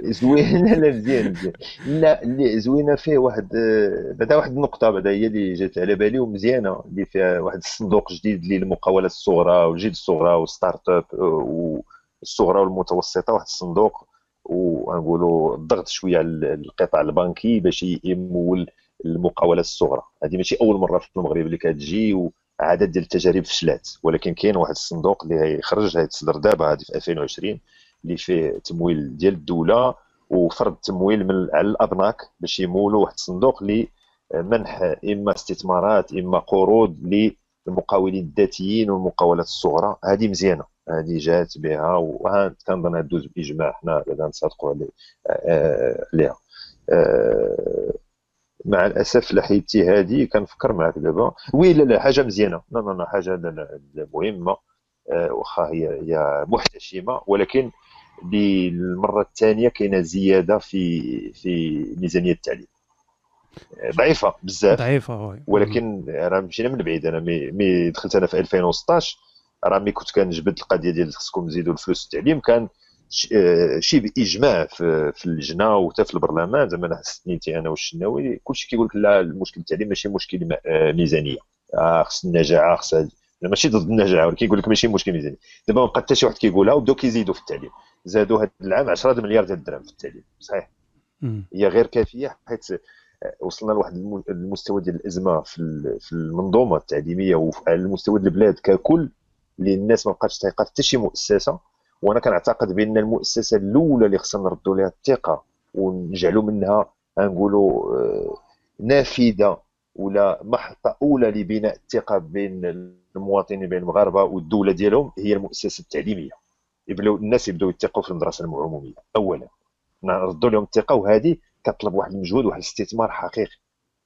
زوينة لا مزيان مزيان. لا اللي زوينة فيه واحد آه، بعدا واحد النقطة بعدا هي اللي جات على بالي ومزيانة اللي فيها واحد الصندوق جديد للمقاولات الصغرى والجد الصغرى وال start-up والصغرى والمتوسطة واحد الصندوق ونقولوا الضغط شوية على القطاع البنكي باش يمول المقاولات الصغرى. هذه ماشي أول مرة في المغرب اللي كتجي وعدد ديال التجارب فشلات. ولكن كاين واحد الصندوق اللي هيخرج هيتصدر دابا هذه في 2020 اللي فيه تمويل ديال الدولة وفرض تمويل من على الابناك باش يمولوا واحد الصندوق لمنح إما استثمارات إما قروض للمقاولين الذاتيين والمقاولات الصغرى. هذه مزيانة. هذه جات بها وها كنظن هدوز بإجماع حنا بعدا نصادقوا آه، عليها. آه، مع الأسف لحيتي هذه كنفكر معك دابا. وي لا لا حاجة مزيانة. لا لا لا حاجة مهمة. آه، واخا هي هي محتشمة. ولكن للمرة الثانية كاينة زيادة في في ميزانية التعليم. ضعيفة بزاف. ضعيفة ولكن راه مشينا من بعيد. أنا مي, مي دخلت أنا في 2016 راه مي كنت كنجبد القضية ديال خصكم تزيدوا الفلوس التعليم كان شي باجماع في, في اللجنة وحتى في البرلمان زعما سنيتي أنا والشناوي كلشي كيقول لك لا المشكل التعليم ماشي مشكل آه، ميزانية. آه خص النجاعه خص ماشي ضد النجاعه ولكن كيقول لك ماشي مشكل ميزانيه دابا ما بقى حتى شي واحد كيقولها وبداو كيزيدوا في التعليم. زادوا هذا العام 10 مليار ديال الدرهم في التعليم. صحيح؟ هي غير كافية حيت وصلنا لواحد المستوى ديال الإزمة في المنظومة التعليمية وعلى المستوى ديال البلاد ككل. اللي الناس ما بقاتش تيقات حتى شي مؤسسة وأنا كنعتقد بأن المؤسسة الأولى اللي خصنا نردوا لها الثقة ونجعلوا منها نقولوا آه، نافذة ولا محطة أولى لبناء الثقة بين المواطنين بين المغاربة والدولة ديالهم هي المؤسسة التعليمية. يبداو الناس يبداو يثقوا في المدرسة العمومية اولا. نردوا لهم الثقة وهذه كطلب واحد المجهود واحد الاستثمار حقيقي.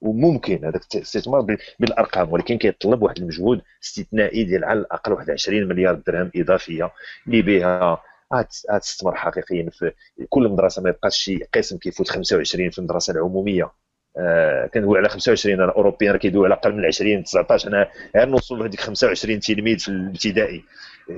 وممكن هذاك الاستثمار بالأرقام ولكن كيطلب واحد المجهود استثنائي ديال على الأقل واحد 20 مليار درهم إضافية اللي بها تستثمر حقيقيا في كل مدرسة ما يبقاش شي قسم كيفوت 25 في المدرسة العمومية. آه كندوي على 25 أنا اوروبيين راه كيدوي على أقل من 20 19 أنا غير نوصل لهذيك 25 تلميذ في الابتدائي.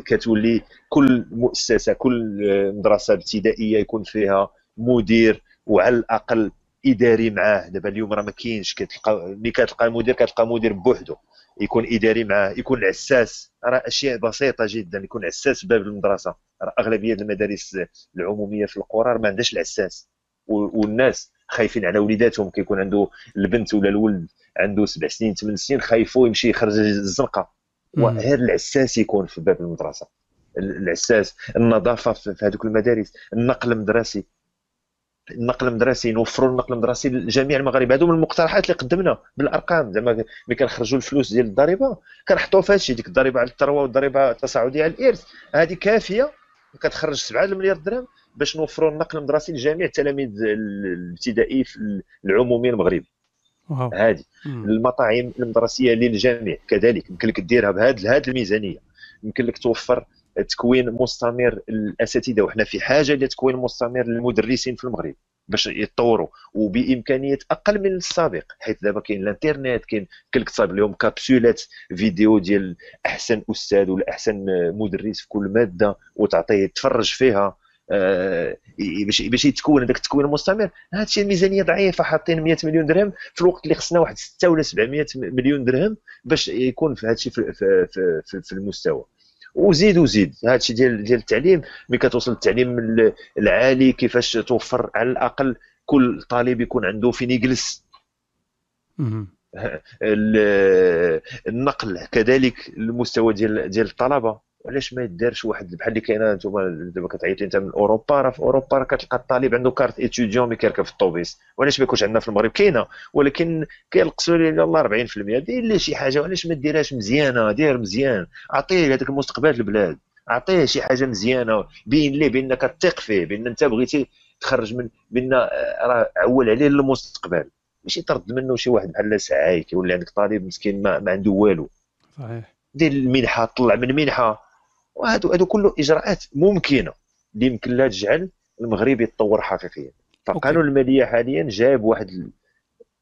كتولي كل مؤسسة كل مدرسة ابتدائية يكون فيها مدير وعلى الأقل إداري معاه. دابا اليوم راه ما كاينش. كتلقى ملي كتلقى مدير كتلقى مدير بوحدو. يكون إداري معاه. يكون العساس راه أشياء بسيطة جدا. يكون عساس باب المدرسة. راه أغلبية المدارس العمومية في القرى ما عندهاش العساس. والناس خايفين على وليداتهم. كيكون عنده البنت ولا الولد عنده سبع سنين ثمان سنين خايفو يمشي يخرج الزنقة. وغير العساس يكون في باب المدرسة. العساس. النظافة في هذوك المدارس. النقل المدرسي. النقل المدرسي نوفروا النقل المدرسي لجميع المغاربة. هذو من المقترحات اللي قدمنا بالأرقام. زعما ملي كنخرجوا الفلوس ديال الضريبة كنحطوا في هادشي ديك الضريبة على الثروة والضريبة التصاعديه على الإرث. هذه كافية. كتخرج 7 مليار درهم باش نوفروا النقل المدرسي لجميع التلاميذ الابتدائي في العمومي المغربي هذه المطاعم المدرسية للجميع. كذلك يمكن لك ديرها بهذه الميزانية. يمكن لك توفر تكوين مستمر للأساتذة. وحنا في حاجة لتكوين مستمر للمدرسين في المغرب. باش يتطوروا وبإمكانية أقل من السابق حيث دابا كاين الإنترنت كاين كلك تصايب لهم كابسولات فيديو ديال أحسن أستاذ ولا احسن مدرس في كل مادة وتعطيه يتفرج فيها آه باش باش يتكون هذاك التكوين المستمر. هذا الشيء الميزانية ضعيفة حاطين 100 مليون درهم في الوقت اللي خصنا واحد 6 ولا 700 مليون درهم باش يكون في هذا الشيء في, في, في, في المستوى. وزيد وزيد. هذا الشيء ديال ديال التعليم ملي كتوصل للتعليم العالي كيفاش توفر على الأقل كل طالب يكون عنده فين يجلس النقل كذلك المستوى ديال ديال الطلبة. علاش ما يدارش واحد بحال اللي كاينة أنتم دابا كتعيط انت من أوروبا؟ راه في أوروبا راه كتلقى الطالب عنده carte étudiant ملي كيركب في الطوبيس وعلاش ما يكونش عندنا في المغرب؟ كاينة. ولكن كينقصوا لي يلاه 40% دير لي شي حاجة. وعلاش ما ديرهاش مزيانة؟ دير مزيان. عطيه هذاك المستقبل للبلاد عطيه شي حاجة مزيانة. بين ليه؟ بانك تثق فيه. بان أنت بغيتي تخرج من بان راه عول عليه للمستقبل. ماشي ترد منه شي واحد بحال سعاي كيولي عندك طالب مسكين ما, ما عنده والو. صحيح. دير المنحة. طلع من منحه وهذو هذو كله إجراءات ممكنة اللي يمكن لها تجعل المغرب يتطور حقيقيا. فقانون المالية حاليا جاب واحد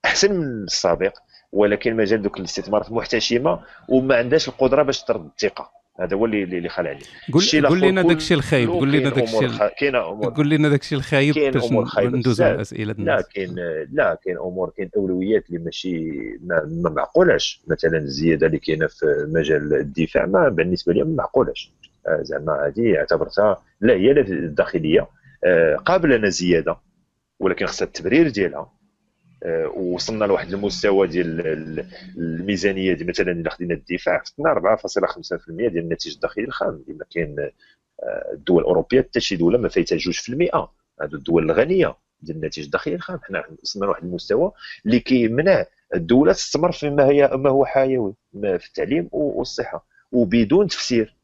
أحسن من السابق ولكن مازال دوك الاستثمارات محتشمة وما عندهاش القدرة باش ترد الثقة. هذا هو اللي اللي خلع عليه قول قول لنا داك الشيء الخايب قول لنا داك الشيء أمور قول لنا داك الشيء الخايب باش ندوز على الاسئله لا كاين لا كاين أمور كاين أولويات اللي ماشي ما, ما معقولاش مثلا الزيادة اللي كاينة في مجال الدفاع ما بالنسبة لي ما معقولاش زعما هذه اعتبرتها لا هي الداخليه آه، قابله لزياده ولكن خصها التبرير ديالها. آه، وصلنا لواحد المستوى ديال الميزانية دي مثلا إلا خدينا الدفاع خدنا 4.5% ديال الناتج الداخلي الخام. لما كاين آه، الدول الأوروبية حتى شي دولة ما فايتها 2% هذو الدول الغنية ديال الناتج الداخلي الخام. حنا وصلنا لواحد المستوى اللي كيمنع الدولة تستمر فيما هي ما هو حيوي في التعليم والصحة. وبدون تفسير.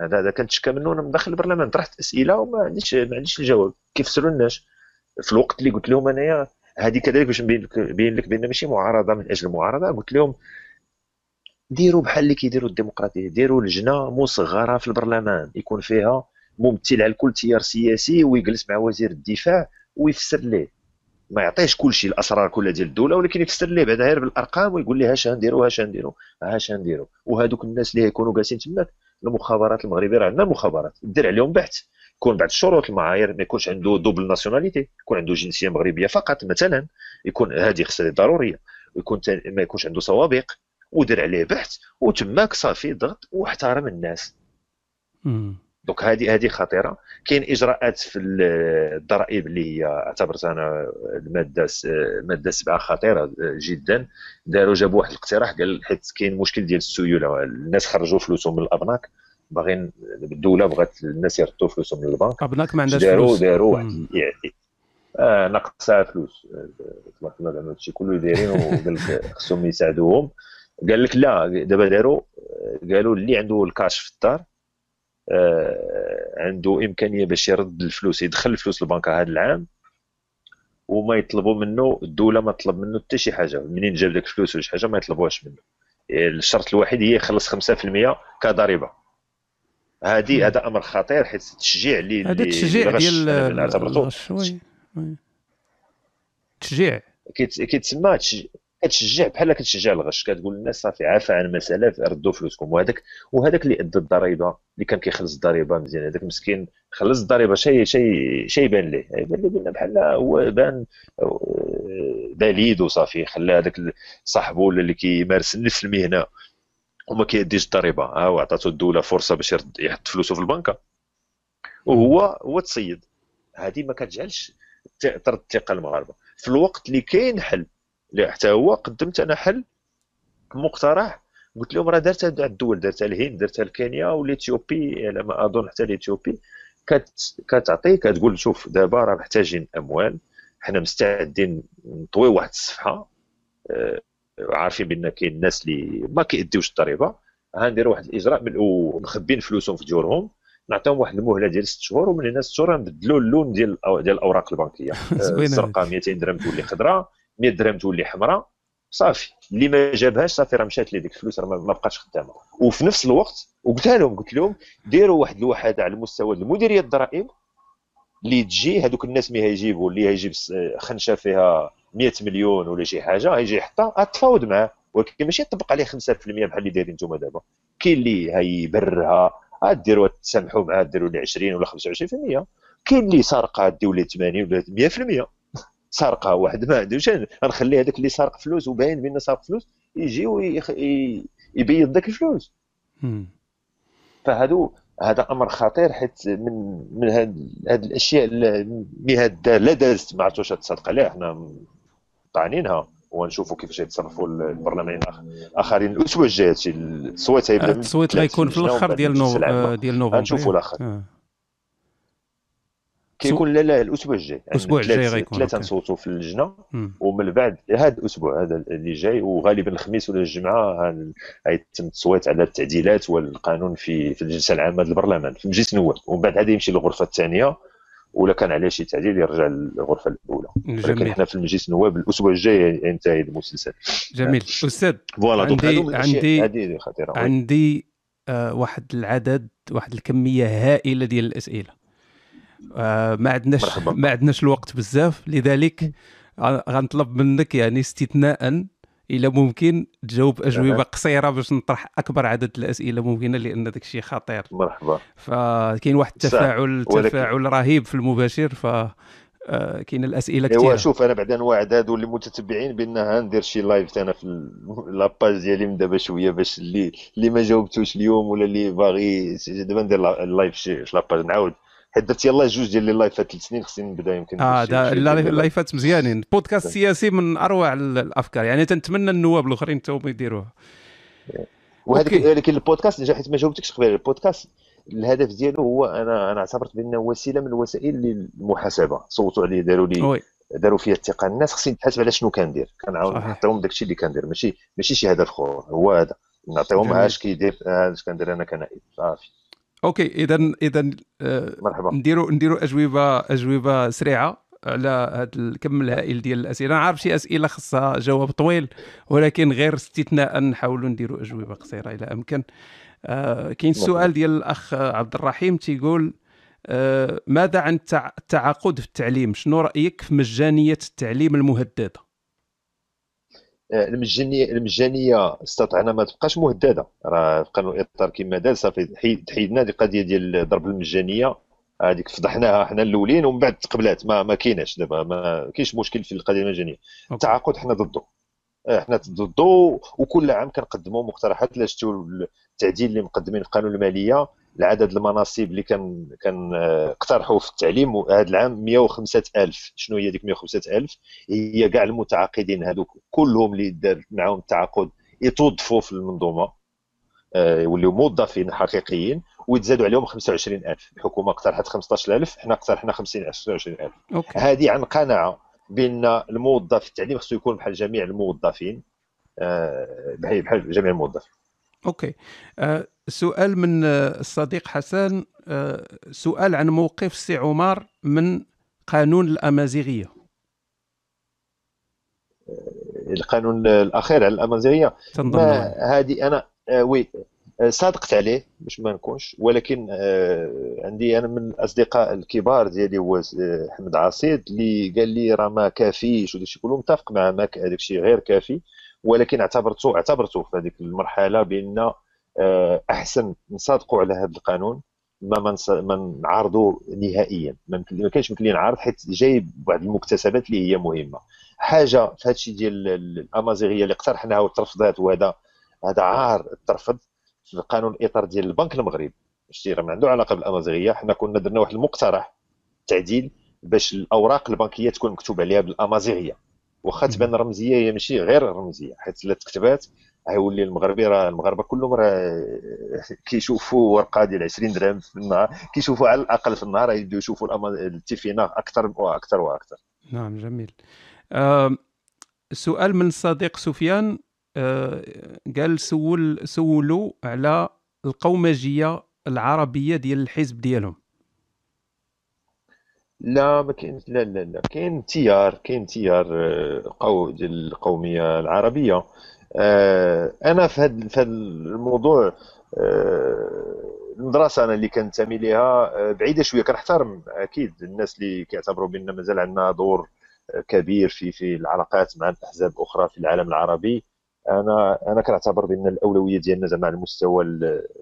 هذا هذا كنتشكى منه أنا من داخل البرلمان. طرحت أسئلة وما عنديش ما عنديش الجواب. كيفسروا الناس. في الوقت اللي قلت لهم أنايا هذه كذلك باش نبين لك بأن ماشي معارضة من أجل المعارضه قلت لهم ديروا بحال اللي كيديروا الديمقراطية ديروا لجنة مصغرة في البرلمان يكون فيها ممثل على كل تيار سياسي ويجلس مع وزير الدفاع ويفسر ليه. ما يعطيش كل شيء الأسرار كلها ديال الدولة ولكن يفسر ليه بعدا غير بالأرقام ويقول ليه اش نديروا اش نديروا اش نديروا وهذوك الناس اللي يكونوا جالسين تماك المخابرات المغربية راه عندنا مخابرات دير عليهم بحث. يكون بعض الشروط المعايير ما يكونش عنده double nationalité يكون عنده جنسية مغربية فقط مثلا يكون هذه خصها ضروريه ويكون ما يكونش عنده سوابق ودير عليه بحث وتماك صافي ضغط واحترم الناس. دونك هذه هذه خطيرة. كاين إجراءات في الضرائب اللي هي اعتبرت أنا المادة الماده 7 خطيرة جدا. داروا جابوا واحد الاقتراح قال حيت كاين مشكل ديال السيولة الناس خرجوا فلوسهم من الأبناك. باغيين الدولة بغات الناس يردوا فلوسهم من البنك. ابناك ما عندهاش فلوس. داروا واحد. آه نقصها فلوس. تبارك الله زعما هادشي كله دايرين وقال <laughs> لك خصهم يساعدوهم. قال لك لا دابا داروا قالوا اللي عنده الكاش في الدار آه عنده إمكانية باش يرد الفلوس يدخل الفلوس للبنكه هذا العام وما يطلبوا منه الدولة ما تطلب منه حتى شي حاجة. منين جاب داك الفلوس ولا شي حاجة ما يطلبوهاش منه. الشرط الوحيد هي يخلص 5% كضريبة. هذه هذا أمر خطير حيت التشجيع اللي هذا التشجيع ديال الغش تشجيع. كيتسمى كتشجع بحال كتشجع الغش كتقول للناس صافي عافى عن المسألة ردوا فلوسكم. وهذاك وهذاك اللي أدى الضريبة اللي كان كيخلص الضريبة مزيان. هذاك مسكين خلص الضريبة شي شي شي يبان ليه. يبان ليه قلنا بحال هو بان بليد وصافي خلى هذاك صاحبه ولا اللي كيمارس نفس المهنة. وما كيديش الضريبة. ها هو عطاتو الدولة فرصة باش يحط فلوسه في البنكة. وهو هو تصيد هذه ما كتجعلش ترد الثقة المغاربة. في الوقت اللي كاين حل اللي حتى هو قدمت أنا حل مقترح. قلت لهم راه دارتها الدول دارتها الهند دارتها الكينيا والإثيوبي على ما أظن حتى الإثيوبي. كتعطي كتقول شوف دابا راه محتاجين أموال. حنا مستعدين نطوي واحد الصفحة. آه، عارفين بأن كاين الناس اللي ما كيديوش الضريبه غنديروا واحد الإجراء ومخبين فلوسهم في ديورهم نعطيهم واحد المهلة ديال ست شهور ومن هنا ست شهور نبدلوا اللون ديال ديال الأوراق البنكية. <laughs> الزرقاء 200 درهم تولي خضراء 100 درهم تولي حمراء. صافي. اللي ما جابهاش صافي راه مشات ليه ديك الفلوس راه ما بقاتش خدامة. وفي نفس الوقت وقلتها لهم قلت لهم ديروا واحد الوحدة على المستوى المديرية الضرائب اللي تجي هذوك الناس مي هيجيبوا اللي هيجيب خنشة فيها 100 مليون ولا شي حاجة هيجي يحطها تفاوض معاه. ولكن ماشي يطبق عليه 5% بحال اللي دايرين نتوما دابا. كاين اللي هيبرها ديروا تسامحوا معاه ديروا لي 20 ولا 25% كاين اللي سارقة ديروا لي 80 ولا 100% <laughs> سارقة واحد ما عندوش غنخلي هذاك اللي سارق فلوس وباين بانه سارق فلوس يجي ويبيض ذاك الفلوس. فهادو هذا أمر خطير حيت من من هذه الأشياء اللي هاد لا دازت ما عرفتش تصدق عليها حنا طعنينها ونشوفوا كيفاش يتصرفوا البرلمانيين الآخرين. الأسبوع الجاي هادشي التصويت هيبدا التصويت غيكون في الأخر ديال نوفمبر ديال نوفمبر. نشوفوا الآخر آه. كيكون لا لا الأسبوع الجاي. يعني الأسبوع الجاي غيكون. ثلاثة نصوتوا في اللجنة. ومن بعد هذا الأسبوع هذا اللي جاي. وغالبا الخميس ولا الجمعة غيتم التصويت على التعديلات والقانون في في الجلسة العامة البرلمان في مجلس النواب ومن بعد هذا يمشي للغرفة الثانية. ولا كان عليه شي تعديل يرجع للغرفة الأولى. ولكن إحنا في المجلس النواب الأسبوع الجاي ينتهي المسلسل. جميل. أستاذ فوالا عندي عندي عندي, آه واحد العدد واحد الكمية هائلة ديال الأسئلة. آه ما عندناش. ما عندناش الوقت بزاف. لذلك غنطلب منك يعني استثناء إلى ممكن تجاوب أجوبة قصيرة باش نطرح أكبر عدد الأسئلة ممكنة لأن داك الشيء خطير. مرحبا. فكاين واحد التفاعل تفاعل رهيب في المباشر ف آه، كاين الأسئلة كثير أيوا شوف أنا بعدا واعد هادو اللي متتبعين بان ندير شي live أنا في <laughs> la page ديالي من دابا شوية باش اللي اللي ما جاوبتوش اليوم ولا اللي باغي دابا ندير ال live في la page نعاود. حيت درت يلاه جوج ديال لي live ات ثلاث سنين خصني نبدا يمكن آه دا ال live ات مزيانين. بودكاست سياسي من أروع الأفكار. يعني تنتمنى النواب الأخرين حتى هما يديروها. وهذيك ولكن البودكاست حيت ما جاوبتكش قبل البودكاست الهدف ديالو هو أنا أنا اعتبرت بأنه وسيلة من الوسائل للمحاسبة. صوتوا عليه داروا لي داروا فيها الثقة. الناس خصني نتحاسب على شنو كندير. كنعاون نعطيهم داك الشيء اللي كندير. ماشي ماشي شي هدف أخر. هو هذا. نعطيهم اش كيدير اش كندير أنا كنائب. صافي. OK اذا اذا آه مرحبا. نديروا نديروا أجوبة أجوبة سريعة على هذا الكم الهائل ديال الأسئلة. أنا عارف شي أسئلة خصها جواب طويل ولكن غير استثناء نحاولوا نديروا أجوبة قصيرة إلى أمكن. آه كاين السؤال ديال الأخ عبد الرحيم تيقول آه ماذا عن التعاقد في التعليم؟ شنو رأيك في مجانية التعليم المهددة؟ المجانيه المجانية استطعنا ما تبقاش مهددة. راه في قانون الاطار كما دار صافي تحيدنا هذه القضية ديال ضرب المجانية. هذيك فضحناها حنا الأولين ومن بعد تقبلات. ما ما كايناش دابا ما كاينش مشكل في القضية المجانية. التعاقد حنا ضده. آه، حنا ضده وكل عام كنقدموا مقترحات لا شفتوا التعديل اللي مقدمين في القانون المالية. العدد المناصب اللي كان كان آه، اقترحوا في التعليم هذا العام 105000 شنو هي ديك 105000 هي كاع المتعاقدين هذوك كلهم اللي دار معاهم التعاقد يتوظفوا في المنظومة آه، يوليو موظفين حقيقيين ويتزادوا عليهم 25000 الحكومة اقترحت 15000 حنا اقترحنا 50 25000 هذه عن قناعة بأن الموظف في التعليم خصو يكون بحال جميع الموظفين آه، بحال جميع الموظفين. OK. أه سؤال من الصديق حسن أه سؤال عن موقف السي عمر من قانون الأمازيغية. القانون الأخير على الأمازيغية. هذه آه oui آه، صادقت عليه باش ما نكونش ولكن آه عندي أنا من الأصدقاء الكبار ديالي هو آه، أحمد عصيد اللي قال لي راه ما كافيش وداك الشيء. كله متفق مع هذاك الشيء غير كافي. ولكن اعتبرته اعتبرته في هذيك المرحلة بأن آه، أحسن نصادقوا على هذا القانون ما ما نعارضوا نهائيا. ما كاينش يمكن لي نعارض حيت جاي بعض المكتسبات اللي هي مهمة. حاجة في هذا الشيء ديال الأمازيغية اللي اقترحناها وترفضات وهذا هذا عار ترفض في قانون الإطار ديال البنك المغربي. شتي راه ما عنده علاقة بالأمازيغية. حنا كنا درنا واحد المقترح تعديل باش الأوراق البنكية تكون مكتوب عليها بالأمازيغية. واخا تبان رمزية هي ماشي غير رمزية حيت الا تكتبات غيولي المغربي راه المغاربة كلهم راه كيشوفوا ورقة ديال 20 درهم في النهار كيشوفوا على الأقل في النهار يبداو يشوفوا التيفينا أكثر وأكثر وأكثر. نعم جميل. آه سؤال من الصديق سفيان آه قال سول سولوا على القومجية العربية ديال الحزب ديالهم. لا ما كاين لا لا لا كاين تيار كاين تيار آه، قو ديال القومية العربية. أنا في هذا في هذا الموضوع آه، المدرسة أنا اللي كنتمي ليها بعيدة شوية كنحترم أكيد الناس اللي كيعتبروا بأن مازال عندنا دور كبير في في العلاقات مع الاحزاب الاخرى في العالم العربي. أنا أنا كنعتبر بأن الأولوية ديالنا زعما على مستوى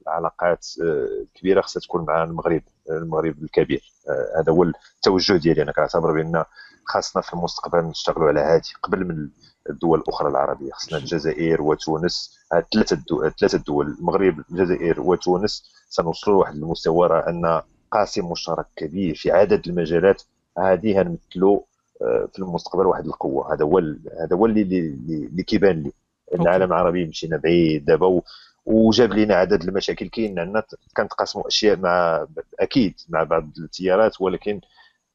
العلاقات الكبيرة خصها تكون مع المغرب المغرب الكبير. آه، هذا هو التوجه ديالي. أنا كنعتبر بأن خاصنا في المستقبل نشتغلوا على هذه قبل من الدول الأخرى العربية. خصنا الجزائر وتونس. ثلاثة الدول ثلاثة الدول المغرب الجزائر وتونس. سنوصلوا لواحد المستوى راه ان قاسم مشترك كبير في عدد المجالات. هذه غنمثلوا آه، في المستقبل واحد القوة. هذا هو هذا هو اللي اللي كيبان لي. العالم العربي مشينا بعيد دابا وجاب لنا عدد المشاكل. كاين عندنا كنتقاسموا أشياء مع أكيد مع بعض التيارات ولكن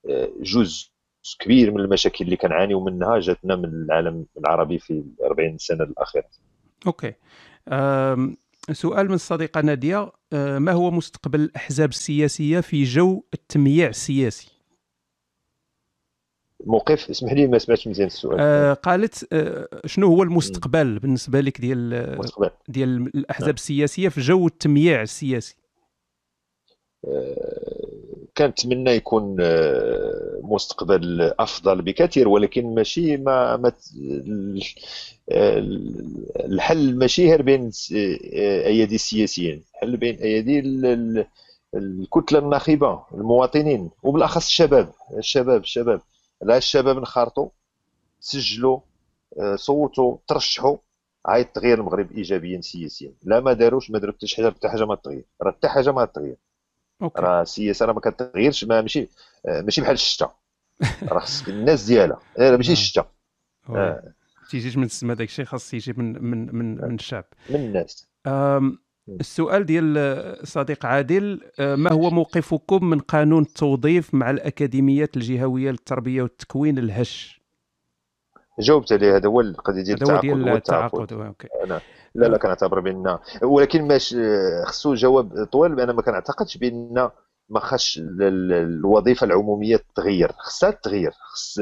آه، جزء كبير من المشاكل اللي كنعانيو منها جاتنا من العالم العربي في 40 سنة الأخيرة. OK. سؤال من الصديقة نادية. آه، ما هو مستقبل الأحزاب السياسية في جو التمييع السياسي؟ موقف؟ اسمح لي ما سمعتش مزيان السؤال. آه قالت آه شنو هو المستقبل م. بالنسبة لك ديال المستقبل. ديال الأحزاب نعم. السياسية في جو التمييع السياسي؟ آه كنتمنى يكون آه مستقبل أفضل بكثير ولكن ماشي ما, ما آه، الحل ماشي غير بين آه، أيادي السياسيين الحل بين أيادي الكتلة الناخبة المواطنين وبالأخص الشباب الشباب الشباب. لا الشباب انخرطوا سجلوا صوتوا ترشحوا عايد تغيير المغرب ايجابيا سياسيا. لا ما داروش ما داروا حتى حاجة حتى حاجة ما تغير. راه حتى حاجة ما تغير. راه السياسة راه ما كتغيرش ما ماشي آه، ماشي بحال الشتاء <laughs> راه خص الناس ديالها. ماشي آه. الشتاء. آه، تيجيش من السما داك الشيء خاص يجي من من من من الشعب. من الناس. السؤال ديال صديق عادل ما هو موقفكم من قانون التوظيف مع الأكاديميات الجهوية للتربية والتكوين الهش؟ جاوبت عليه هذا هو القضية ديال التعاقد ديال هو التعاقد. أوكي. أنا لا لا كنعتبر بأن ولكن ماش خصو جواب طويل أنا ما كنعتقدش بأن ما خاصش ال- ال- الوظيفة العمومية تغير. خصها تغير. خص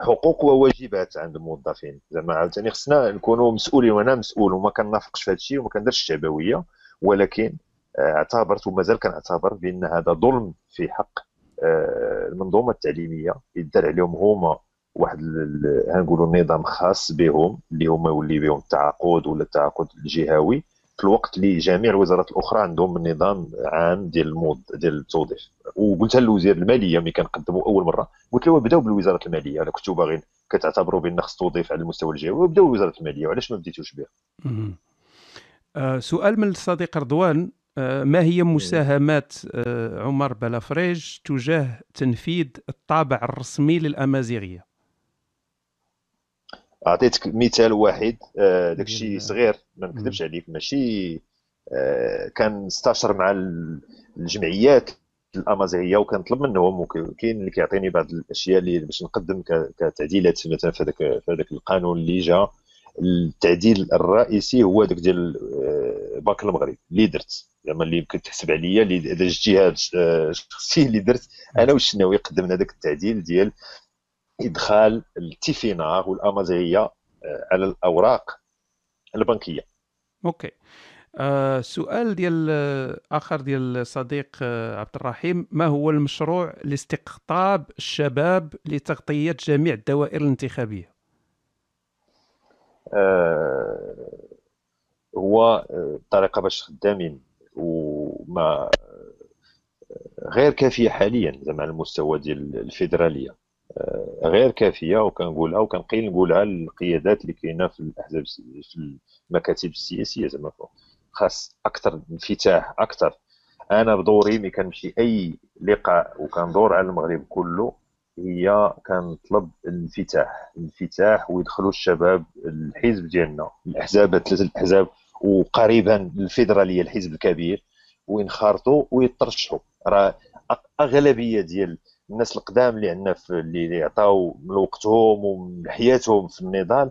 حقوق وواجبات عند الموظفين. زعما عاوتاني خصنا نكونوا مسؤولين وأنا مسؤول وما كنافقش في هذا الشيء وما كنديرش الشعبويه ولكن آه، اعتبرت ومازال كنعتبر بأن هذا ظلم في حق آه، المنظومة التعليمية. يدار عليهم هما واحد هنقولوا نظام خاص بهم اللي هما يولي بهم التعاقد ولا التعاقد الجهوي في الوقت اللي جميع الوزارات الأخرى عندهم نظام عام ديال الموظ ديال التوظيف. وقلتها للوزير المالية ملي كنقدموا أول مرة قلت له بداو بالوزارة المالية الا كنتوا باغيين كتعتبروا بأن خص توظيف على المستوى الجهوي وبداو بوزاره المالية وعلاش ما بديتوش بها. أه، سؤال من الصديق رضوان. أه، ما هي مساهمات أه، عمر بلافريج تجاه تنفيذ الطابع الرسمي للأمازيغية؟ أعطيتك مثال واحد. آه، داك الشيء ديال- صغير ما نكذبش عليك ماشي آه، كان استشر مع ال- الجمعيات الأمازيغية وكنطلب منهم وكاين اللي كيعطيني بعض الأشياء اللي باش نقدم كتعديلات مثلا في هذاك في هذاك القانون اللي جا. التعديل الرئيسي هو داك ديال آه، بنك المغرب اللي درت. زعما اللي يمكن تحسب عليا اللي هذا اجتهاد شخصي اللي درت أنا والشناوي قدمنا داك التعديل ديال إدخال التيفينار والأمازيغية آه، على الأوراق البنكية. OK. أه سؤال ديال آه، آخر ديال صديق آه، عبد الرحيم. ما هو المشروع لاستقطاب الشباب لتغطية جميع الدوائر الانتخابية؟ آه، هو آه، طريقة باش خدامين وما آه، غير كافية حاليا زعما على المستوى ديال الفيدرالية. آه، غير كافية وكنقولها وكنقيل نقولها للقيادات اللي كاينة في الأحزاب في المكاتب السياسية زعما. خاص أكثر انفتاح أكثر أنا بدوري ملي كنمشي أي لقاء وكندور على المغرب كله هي كنطلب الانفتاح الانفتاح ويدخلوا الشباب الحزب ديالنا الأحزاب ثلاثة الأحزاب وقريبا الفيدرالية الحزب الكبير وينخرطوا ويترشحوا راه أغلبية ديال الناس القدام اللي عندنا اللي عطاو من وقتهم ومن حياتهم في النضال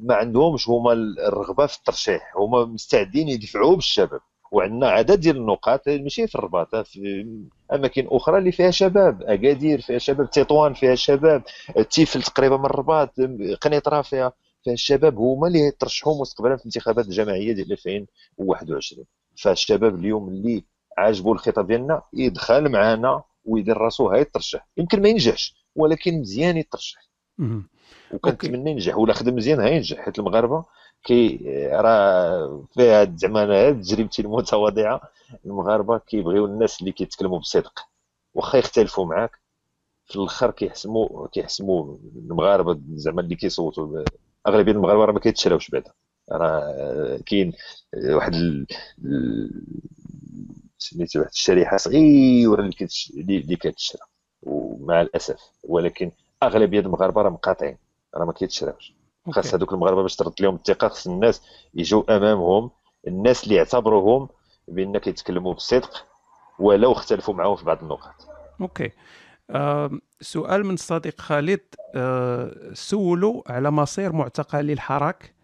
ما عندهمش هما الرغبة في الترشيح هما مستعدين يدفعوا بالشباب. وعندنا عدد ديال النقاط ماشي في الرباط في أماكن أخرى اللي فيها شباب أكادير فيها شباب تطوان فيها شباب تيفل تقريبا من الرباط قنيطرة فيها فيها الشباب هما اللي يترشحوا مستقبلا في الانتخابات الجماعية ديال 2021 فالشباب اليوم اللي عاجبو الخطاب ديالنا يدخل معنا ويدير راسو هاي يترشح يمكن ما ينجحش ولكن مزيان يترشح. وكنتمنى ينجح ولا خدم مزيان هينجح حيت المغاربة كي راه فيها زعما تجربتي المتواضعة المغاربة كيبغيو الناس اللي كيتكلموا بصدق. واخا يختلفوا معاك في الآخر كيحسموا كيحسموا المغاربة زعما اللي كيصوتوا أغلبية المغاربة راه ما كيتشراوش بعدا. راه كاين واحد ال... سميتو واحد الشريحة صغيرة اللي كتش... اللي اللي كتشرى. ومع الأسف ولكن أغلبية المغاربة راه مقاطعين راه ما كيتشراوش. خاص. هذوك المغاربة باش ترد لهم الثقة خاص الناس يجوا أمامهم. الناس اللي يعتبروهم بأن كيتكلموا بصدق ولو اختلفوا معهم في بعض النقاط. OK. آم، سؤال من الصديق خالد. آه، سولوا على مصير معتقلي الحراك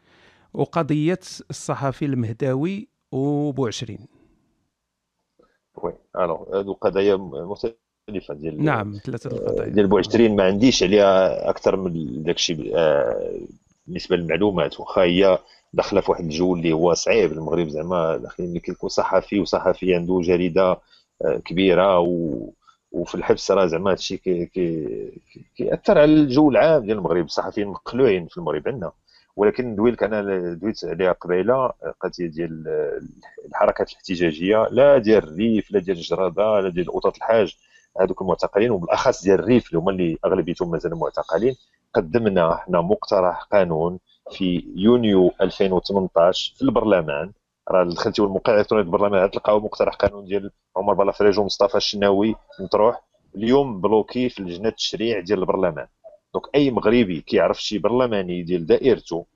وقضية الصحفي المهداوي وبوعشرين وي. ألو هادو قضايا مختلفة ديال نعم ثلاثة القضايا. ديال بوعشرين ما عنديش عليها أكثر من داكشي آه، بالنسبة للمعلومات. واخا هي داخلة في واحد الجو اللي هو صعيب. المغرب زعما داخلين ملي كيكون صحفي وصحفي عنده جريدة آه، كبيرة و وفي الحبس راه زعما هادشي كي كي كي- كيأثر على الجو العام ديال المغرب. الصحفيين مقلوعين في المغرب عندنا. ولكن ندوي لك أنا دويت عليها قبيلة قضية ديال الحركات الاحتجاجية لا ديال الريف لا ديال جرادة لا ديال أوطاط الحاج هذوك المعتقلين وبالأخص ديال الريف اللي هما اللي أغلبيتهم مازالوا معتقلين. قدمنا إحنا مقترح قانون في يونيو 2018 في البرلمان. راه دخلتي الموقع الالكتروني البرلمان تلقاو مقترح قانون ديال عمر بلافريج ومصطفى الشناوي مطروح. اليوم bloqué في لجنة التشريع ديال البرلمان. donc أي مغربي كيعرف شي برلماني ديال دائرته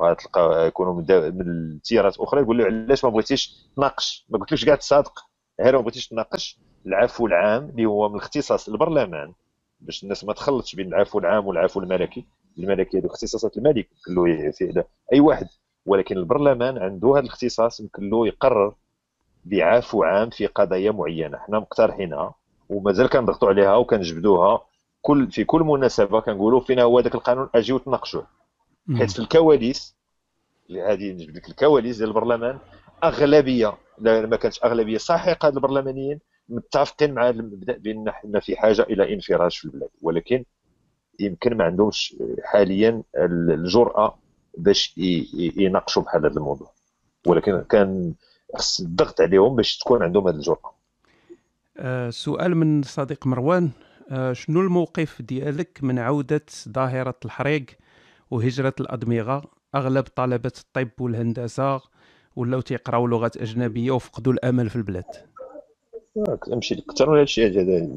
غتلقى يكونوا من التيارات أخرى يقول له علاش ما بغيتيش تناقش؟ ما قلتلكش كاع تصادق. غير ما بغيتيش تناقش؟ العفو العام اللي هو من اختصاص البرلمان باش الناس ما تخلطش بين العفو العام والعفو الملكي. الملكي هذو اختصاصات الملك يمكن له أي واحد. ولكن البرلمان عنده هذا الاختصاص يمكن له يقرر بعفو عام في قضايا معينة. حنا مقترحينها ومازال كنضغطوا عليها وكنجبدوها. كل في كل مناسبة كنقولوا فينا هو ذاك القانون اجيو تناقشوه حيت في الكواليس هذه نجبد لك الكواليس ديال البرلمان أغلبية ما كانتش أغلبية ساحقه البرلمانيين متفقين مع المبدا بأن حنا في حاجة إلى انفراج في البلاد. ولكن يمكن ما عندهمش حاليا الجرأة باش يناقشوا بحال هذا الموضوع. ولكن كان خص الضغط عليهم باش تكون عندهم هذه الجرأة. أه سؤال من صديق مروان. شنو الموقف ديالك من عودة ظاهرة الحريق وهجرة الأدمغة؟ أغلب طلبة الطب والهندسة ولاو تيقراو لغات أجنبية وفقدوا الأمل في البلاد. نمشي أكثر من هادشي هذا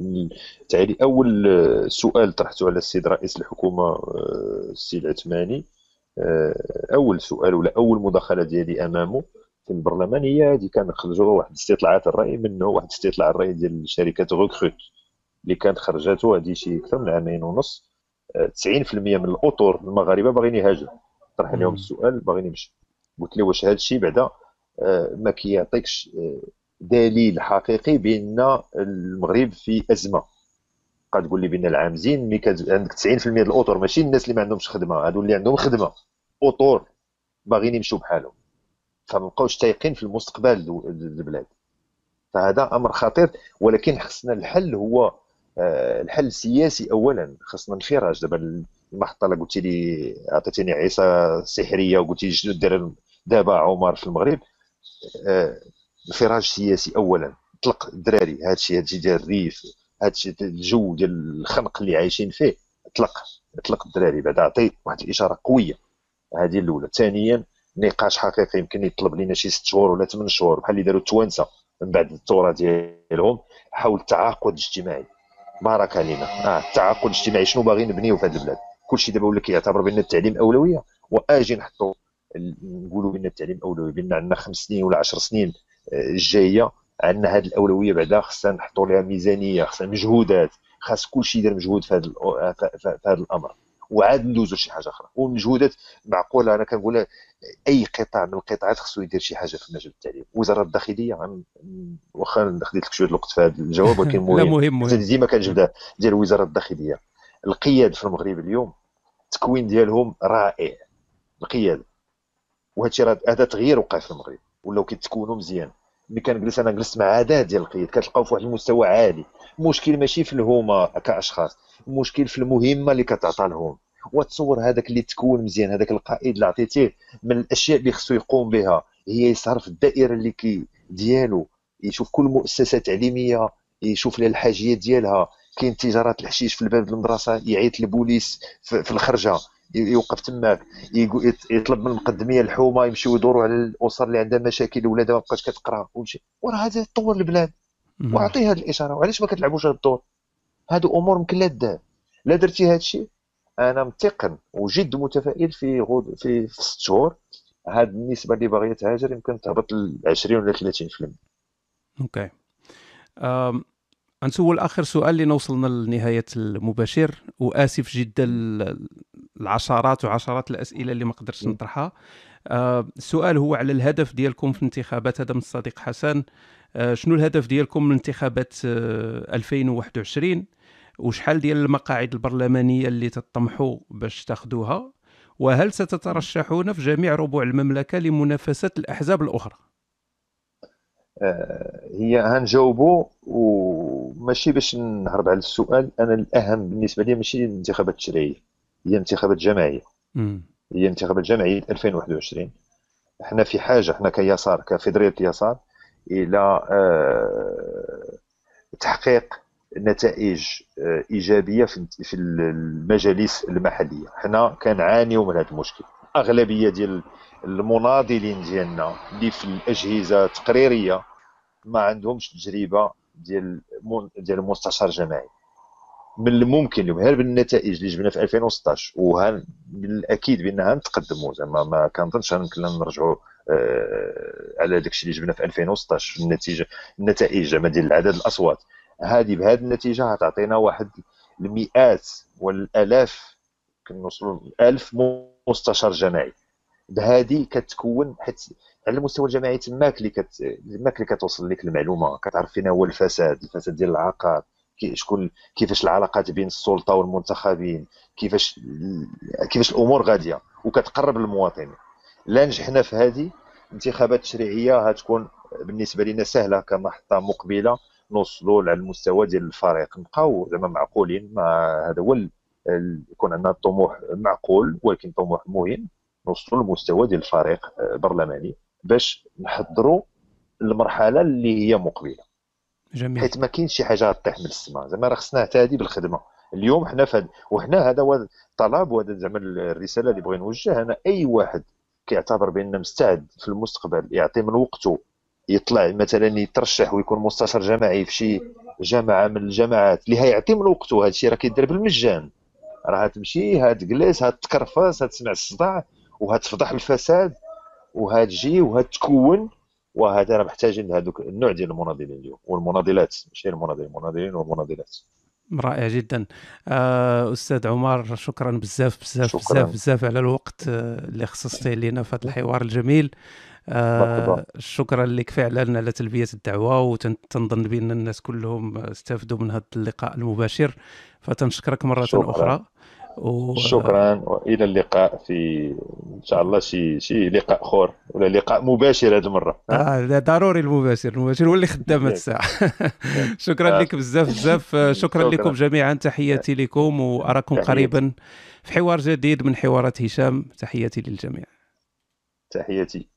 تعالي أول سؤال طرحته على السيد رئيس الحكومة أه، السيد العثماني أه، أول سؤال ولا أول مداخلة ديالي أمامه في البرلمان هي هذه. كان خرجوا واحد استطلاعات الرأي منه واحد استطلاع الرأي ديال شركة غوكروت اللي كانت خرجته هذه شي أكثر من عامين ونص. 90% من الأطر المغاربة باغيين يهاجروا. طرح عليهم السؤال باغيين يمشي قلت له واش هذا الشيء بعدا؟ آه، ما كيعطيكش آه، دليل حقيقي بأن المغرب في أزمة. قد تقول لي بأن العام زين ملي عندك 90% ديال الأطر ماشي الناس اللي ما عندهمش خدمة. هادو اللي عندهم خدمة. أطر باغيين يمشوا بحالهم. فما بقاوش تايقين في المستقبل البلاد. فهذا أمر خطير ولكن خصنا الحل هو آه، الحل السياسي اولا خصنا انفراج دابا المحطة اللي قلتي لي عطيتيني عيسى سحرية وقلتي شنو دير دابا عمر في المغرب. آه، انفراج سياسي اولا. طلق الدراري. هادشي هادشي ديال الريف هادشي الجو ديال الخنق اللي عايشين فيه. طلق طلق الدراري. بعد عطي واحد الإشارة قوية. هذه الأولى. ثانيا نقاش حقيقي. يمكن يطلب لنا شي ست شهور ولا ثمان شهور. بحال اللي داروا التوانسة من بعد الثورة ديالهم. حول التعاقد الاجتماعي. بارك علينا. آه التعاقد الاجتماعي شنو باغي نبنيو في هذه البلاد؟ كلشي دابا ولا كيعتبر بأن التعليم أولوية. وآجي نحطوا نقولوا بأن التعليم أولوية. بأن عندنا خمس سنين ولا 10 سنين آه، الجاية عندنا هذه الأولوية بعدا. خصنا نحطوا لها ميزانية خصنا مجهودات خاص كلشي يدير مجهود في هذا في هذا الأمر. وعاد ندوزو شي حاجة أخرى. والمجهودات معقولة أنا كنقول أي قطاع من القطاعات خصو يدير شي حاجة في مجال التعليم. وزارة الداخلية واخا خديت لك شوية الوقت في هذا الجواب ولكن <laughs> مهم لا مهم مهم. ديما كنجبدها ديال وزارة الداخلية. القياد في المغرب اليوم التكوين ديالهم رائع. القيادة. وهذا الشيء هذا تغيير وقع في المغرب. ولاو كيتكونوا مزيان. ملي كنجلس أنا جلست مع عادات ديال القياد كتلقاو في واحد المستوى عالي. المشكل ماشي في الهما كاشخاص المشكل في المهمة اللي كتعطى لهم وتصور هذاك اللي تكون مزيان هذاك القائد اللي عطيتيه من الأشياء اللي خصو يقوم بها هي يصرف الدائرة اللي كي ديالو يشوف كل مؤسسة تعليمية يشوف لها الحاجيات ديالها. كاين تجارات الحشيش في الباب المدرسة يعيط للبوليس في الخرجة يوقف تماك يطلب من المقدمية الحومة يمشيو يدوروا على الأسر اللي عندها مشاكل ولادها ما بقاش كتقرأ وراه هذا تطور البلاد. واعطيه هذه الاشاره وعلاش ما كتلعبوش هذا الدور؟ هادو أمور يمكن لا دار. لا درتي هذا الشيء؟ أنا متقن وجد متفائل في غود في, في ست شهور. هاد النسبة اللي باغية تهاجر يمكن تهبط ل 20 ولا 30% أوكي. نسول آخر سؤال اللي وصلنا لنهاية المباشر. وآسف جدا العشرات وعشرات الأسئلة اللي ما قدرتش نطرحها. السؤال هو على الهدف ديالكم في الانتخابات هذا من الصديق حسن. شنو الهدف ديالكم من انتخابات 2021 آه، وشحال ديال المقاعد البرلمانية اللي تطمحوا باش تاخذوها وهل ستترشحون في جميع ربوع المملكة لمنافسة الأحزاب الأخرى؟ آه، هي هنجاوبوا وماشي باش نهرب على السؤال أنا الأهم بالنسبة لي ماشي الانتخابات التشريعيه هي انتخابات جماعية. هي انتخابات جمعيه 2021 إحنا في حاجة إحنا كيسار كفيدراليه اليسار إلى آه، تحقيق نتائج آه، إيجابية في المجالس المحلية. حنا كنعانيو من هذا المشكل. أغلبية ديال المناضلين ديالنا اللي في الأجهزة التقريرية ما عندهمش تجربة ديال ديال المستشار الجماعي من الممكن اليوم غير بالنتائج اللي جبنا في 2016 وها من الاكيد بأنها نتقدموا زعما ما كنظنش يمكن نرجعوا على داك الشيء اللي جبنا في 2016 النتيجة النتائج زعما ديال عدد الأصوات. هذه بهذه النتيجة غتعطينا واحد المئات والألاف كنوصلوا 1000 مستشار جماعي. بهذه كتكون حيت على المستوى الجماعي تماك اللي كت تماك اللي كتوصل لك المعلومة. كتعرف فين هو الفساد الفساد ديال العقار شكون كيفاش العلاقات بين السلطة والمنتخبين كيفاش كيفاش الأمور غادية. وكتقرب للمواطن لا نجحنا في هذه. الانتخابات التشريعيه غتكون بالنسبة لنا سهلة كمحطة مقبلة نوصلوا على المستوى ديال الفريق. نبقاو زعما معقولين مع هذا هو يكون عندنا طموح معقول ولكن طموح مهم نوصلوا للمستوى ديال الفريق البرلماني باش نحضروا المرحلة اللي هي مقبلة. جميل. حيت ما كاينش شي حاجة غطيح من السماء زعما راه خصنا نعتادي بالخدمة. اليوم حنا فهد وحنا هذا هو الطلب وهذا زعما الرسالة اللي بغي نوجه أنا أي واحد كيعتبر بان مستعد في المستقبل يعطي من وقته يطلع مثلا يترشح ويكون مستشار جماعي في شي جامعة من الجامعات اللي هيعطي من وقته. هذا الشيء راه كيدير بالمجان. راه هتمشي هتجلس هتكرفس هتسمع الصداع وهتفضح الفساد وهتجي وهتكون وهذا راه محتاجين هذوك النوع ديال المناضلين اليوم والمناضلات ماشي المناضلين المناضلين والمناضلات. رائع جدا آه، أستاذ عمر شكرا بزاف بزاف شكراً. بزاف بزاف على الوقت آه، اللي خصصتيه لنا في هذا الحوار الجميل آه،. شكرا لك فعلا على تلبية الدعوة وتنظن بأن الناس كلهم استفدوا من هذا اللقاء المباشر فتنشكرك مرة شكراً. أخرى و... شكرا وإلى اللقاء في إن شاء الله شي شي لقاء اخر ولا لقاء مباشر هذه المرة آه لا، ضروري المباشر المباشر هو اللي خدام ياك. <laughs> الساعة <laughs> شكرا آه. لك بزاف بزاف آه، <laughs> شكرا شكراً. لكم جميعا تحياتي لكم وأراكم تحياتي. قريبا في حوار جديد من حوارات هشام تحياتي للجميع تحياتي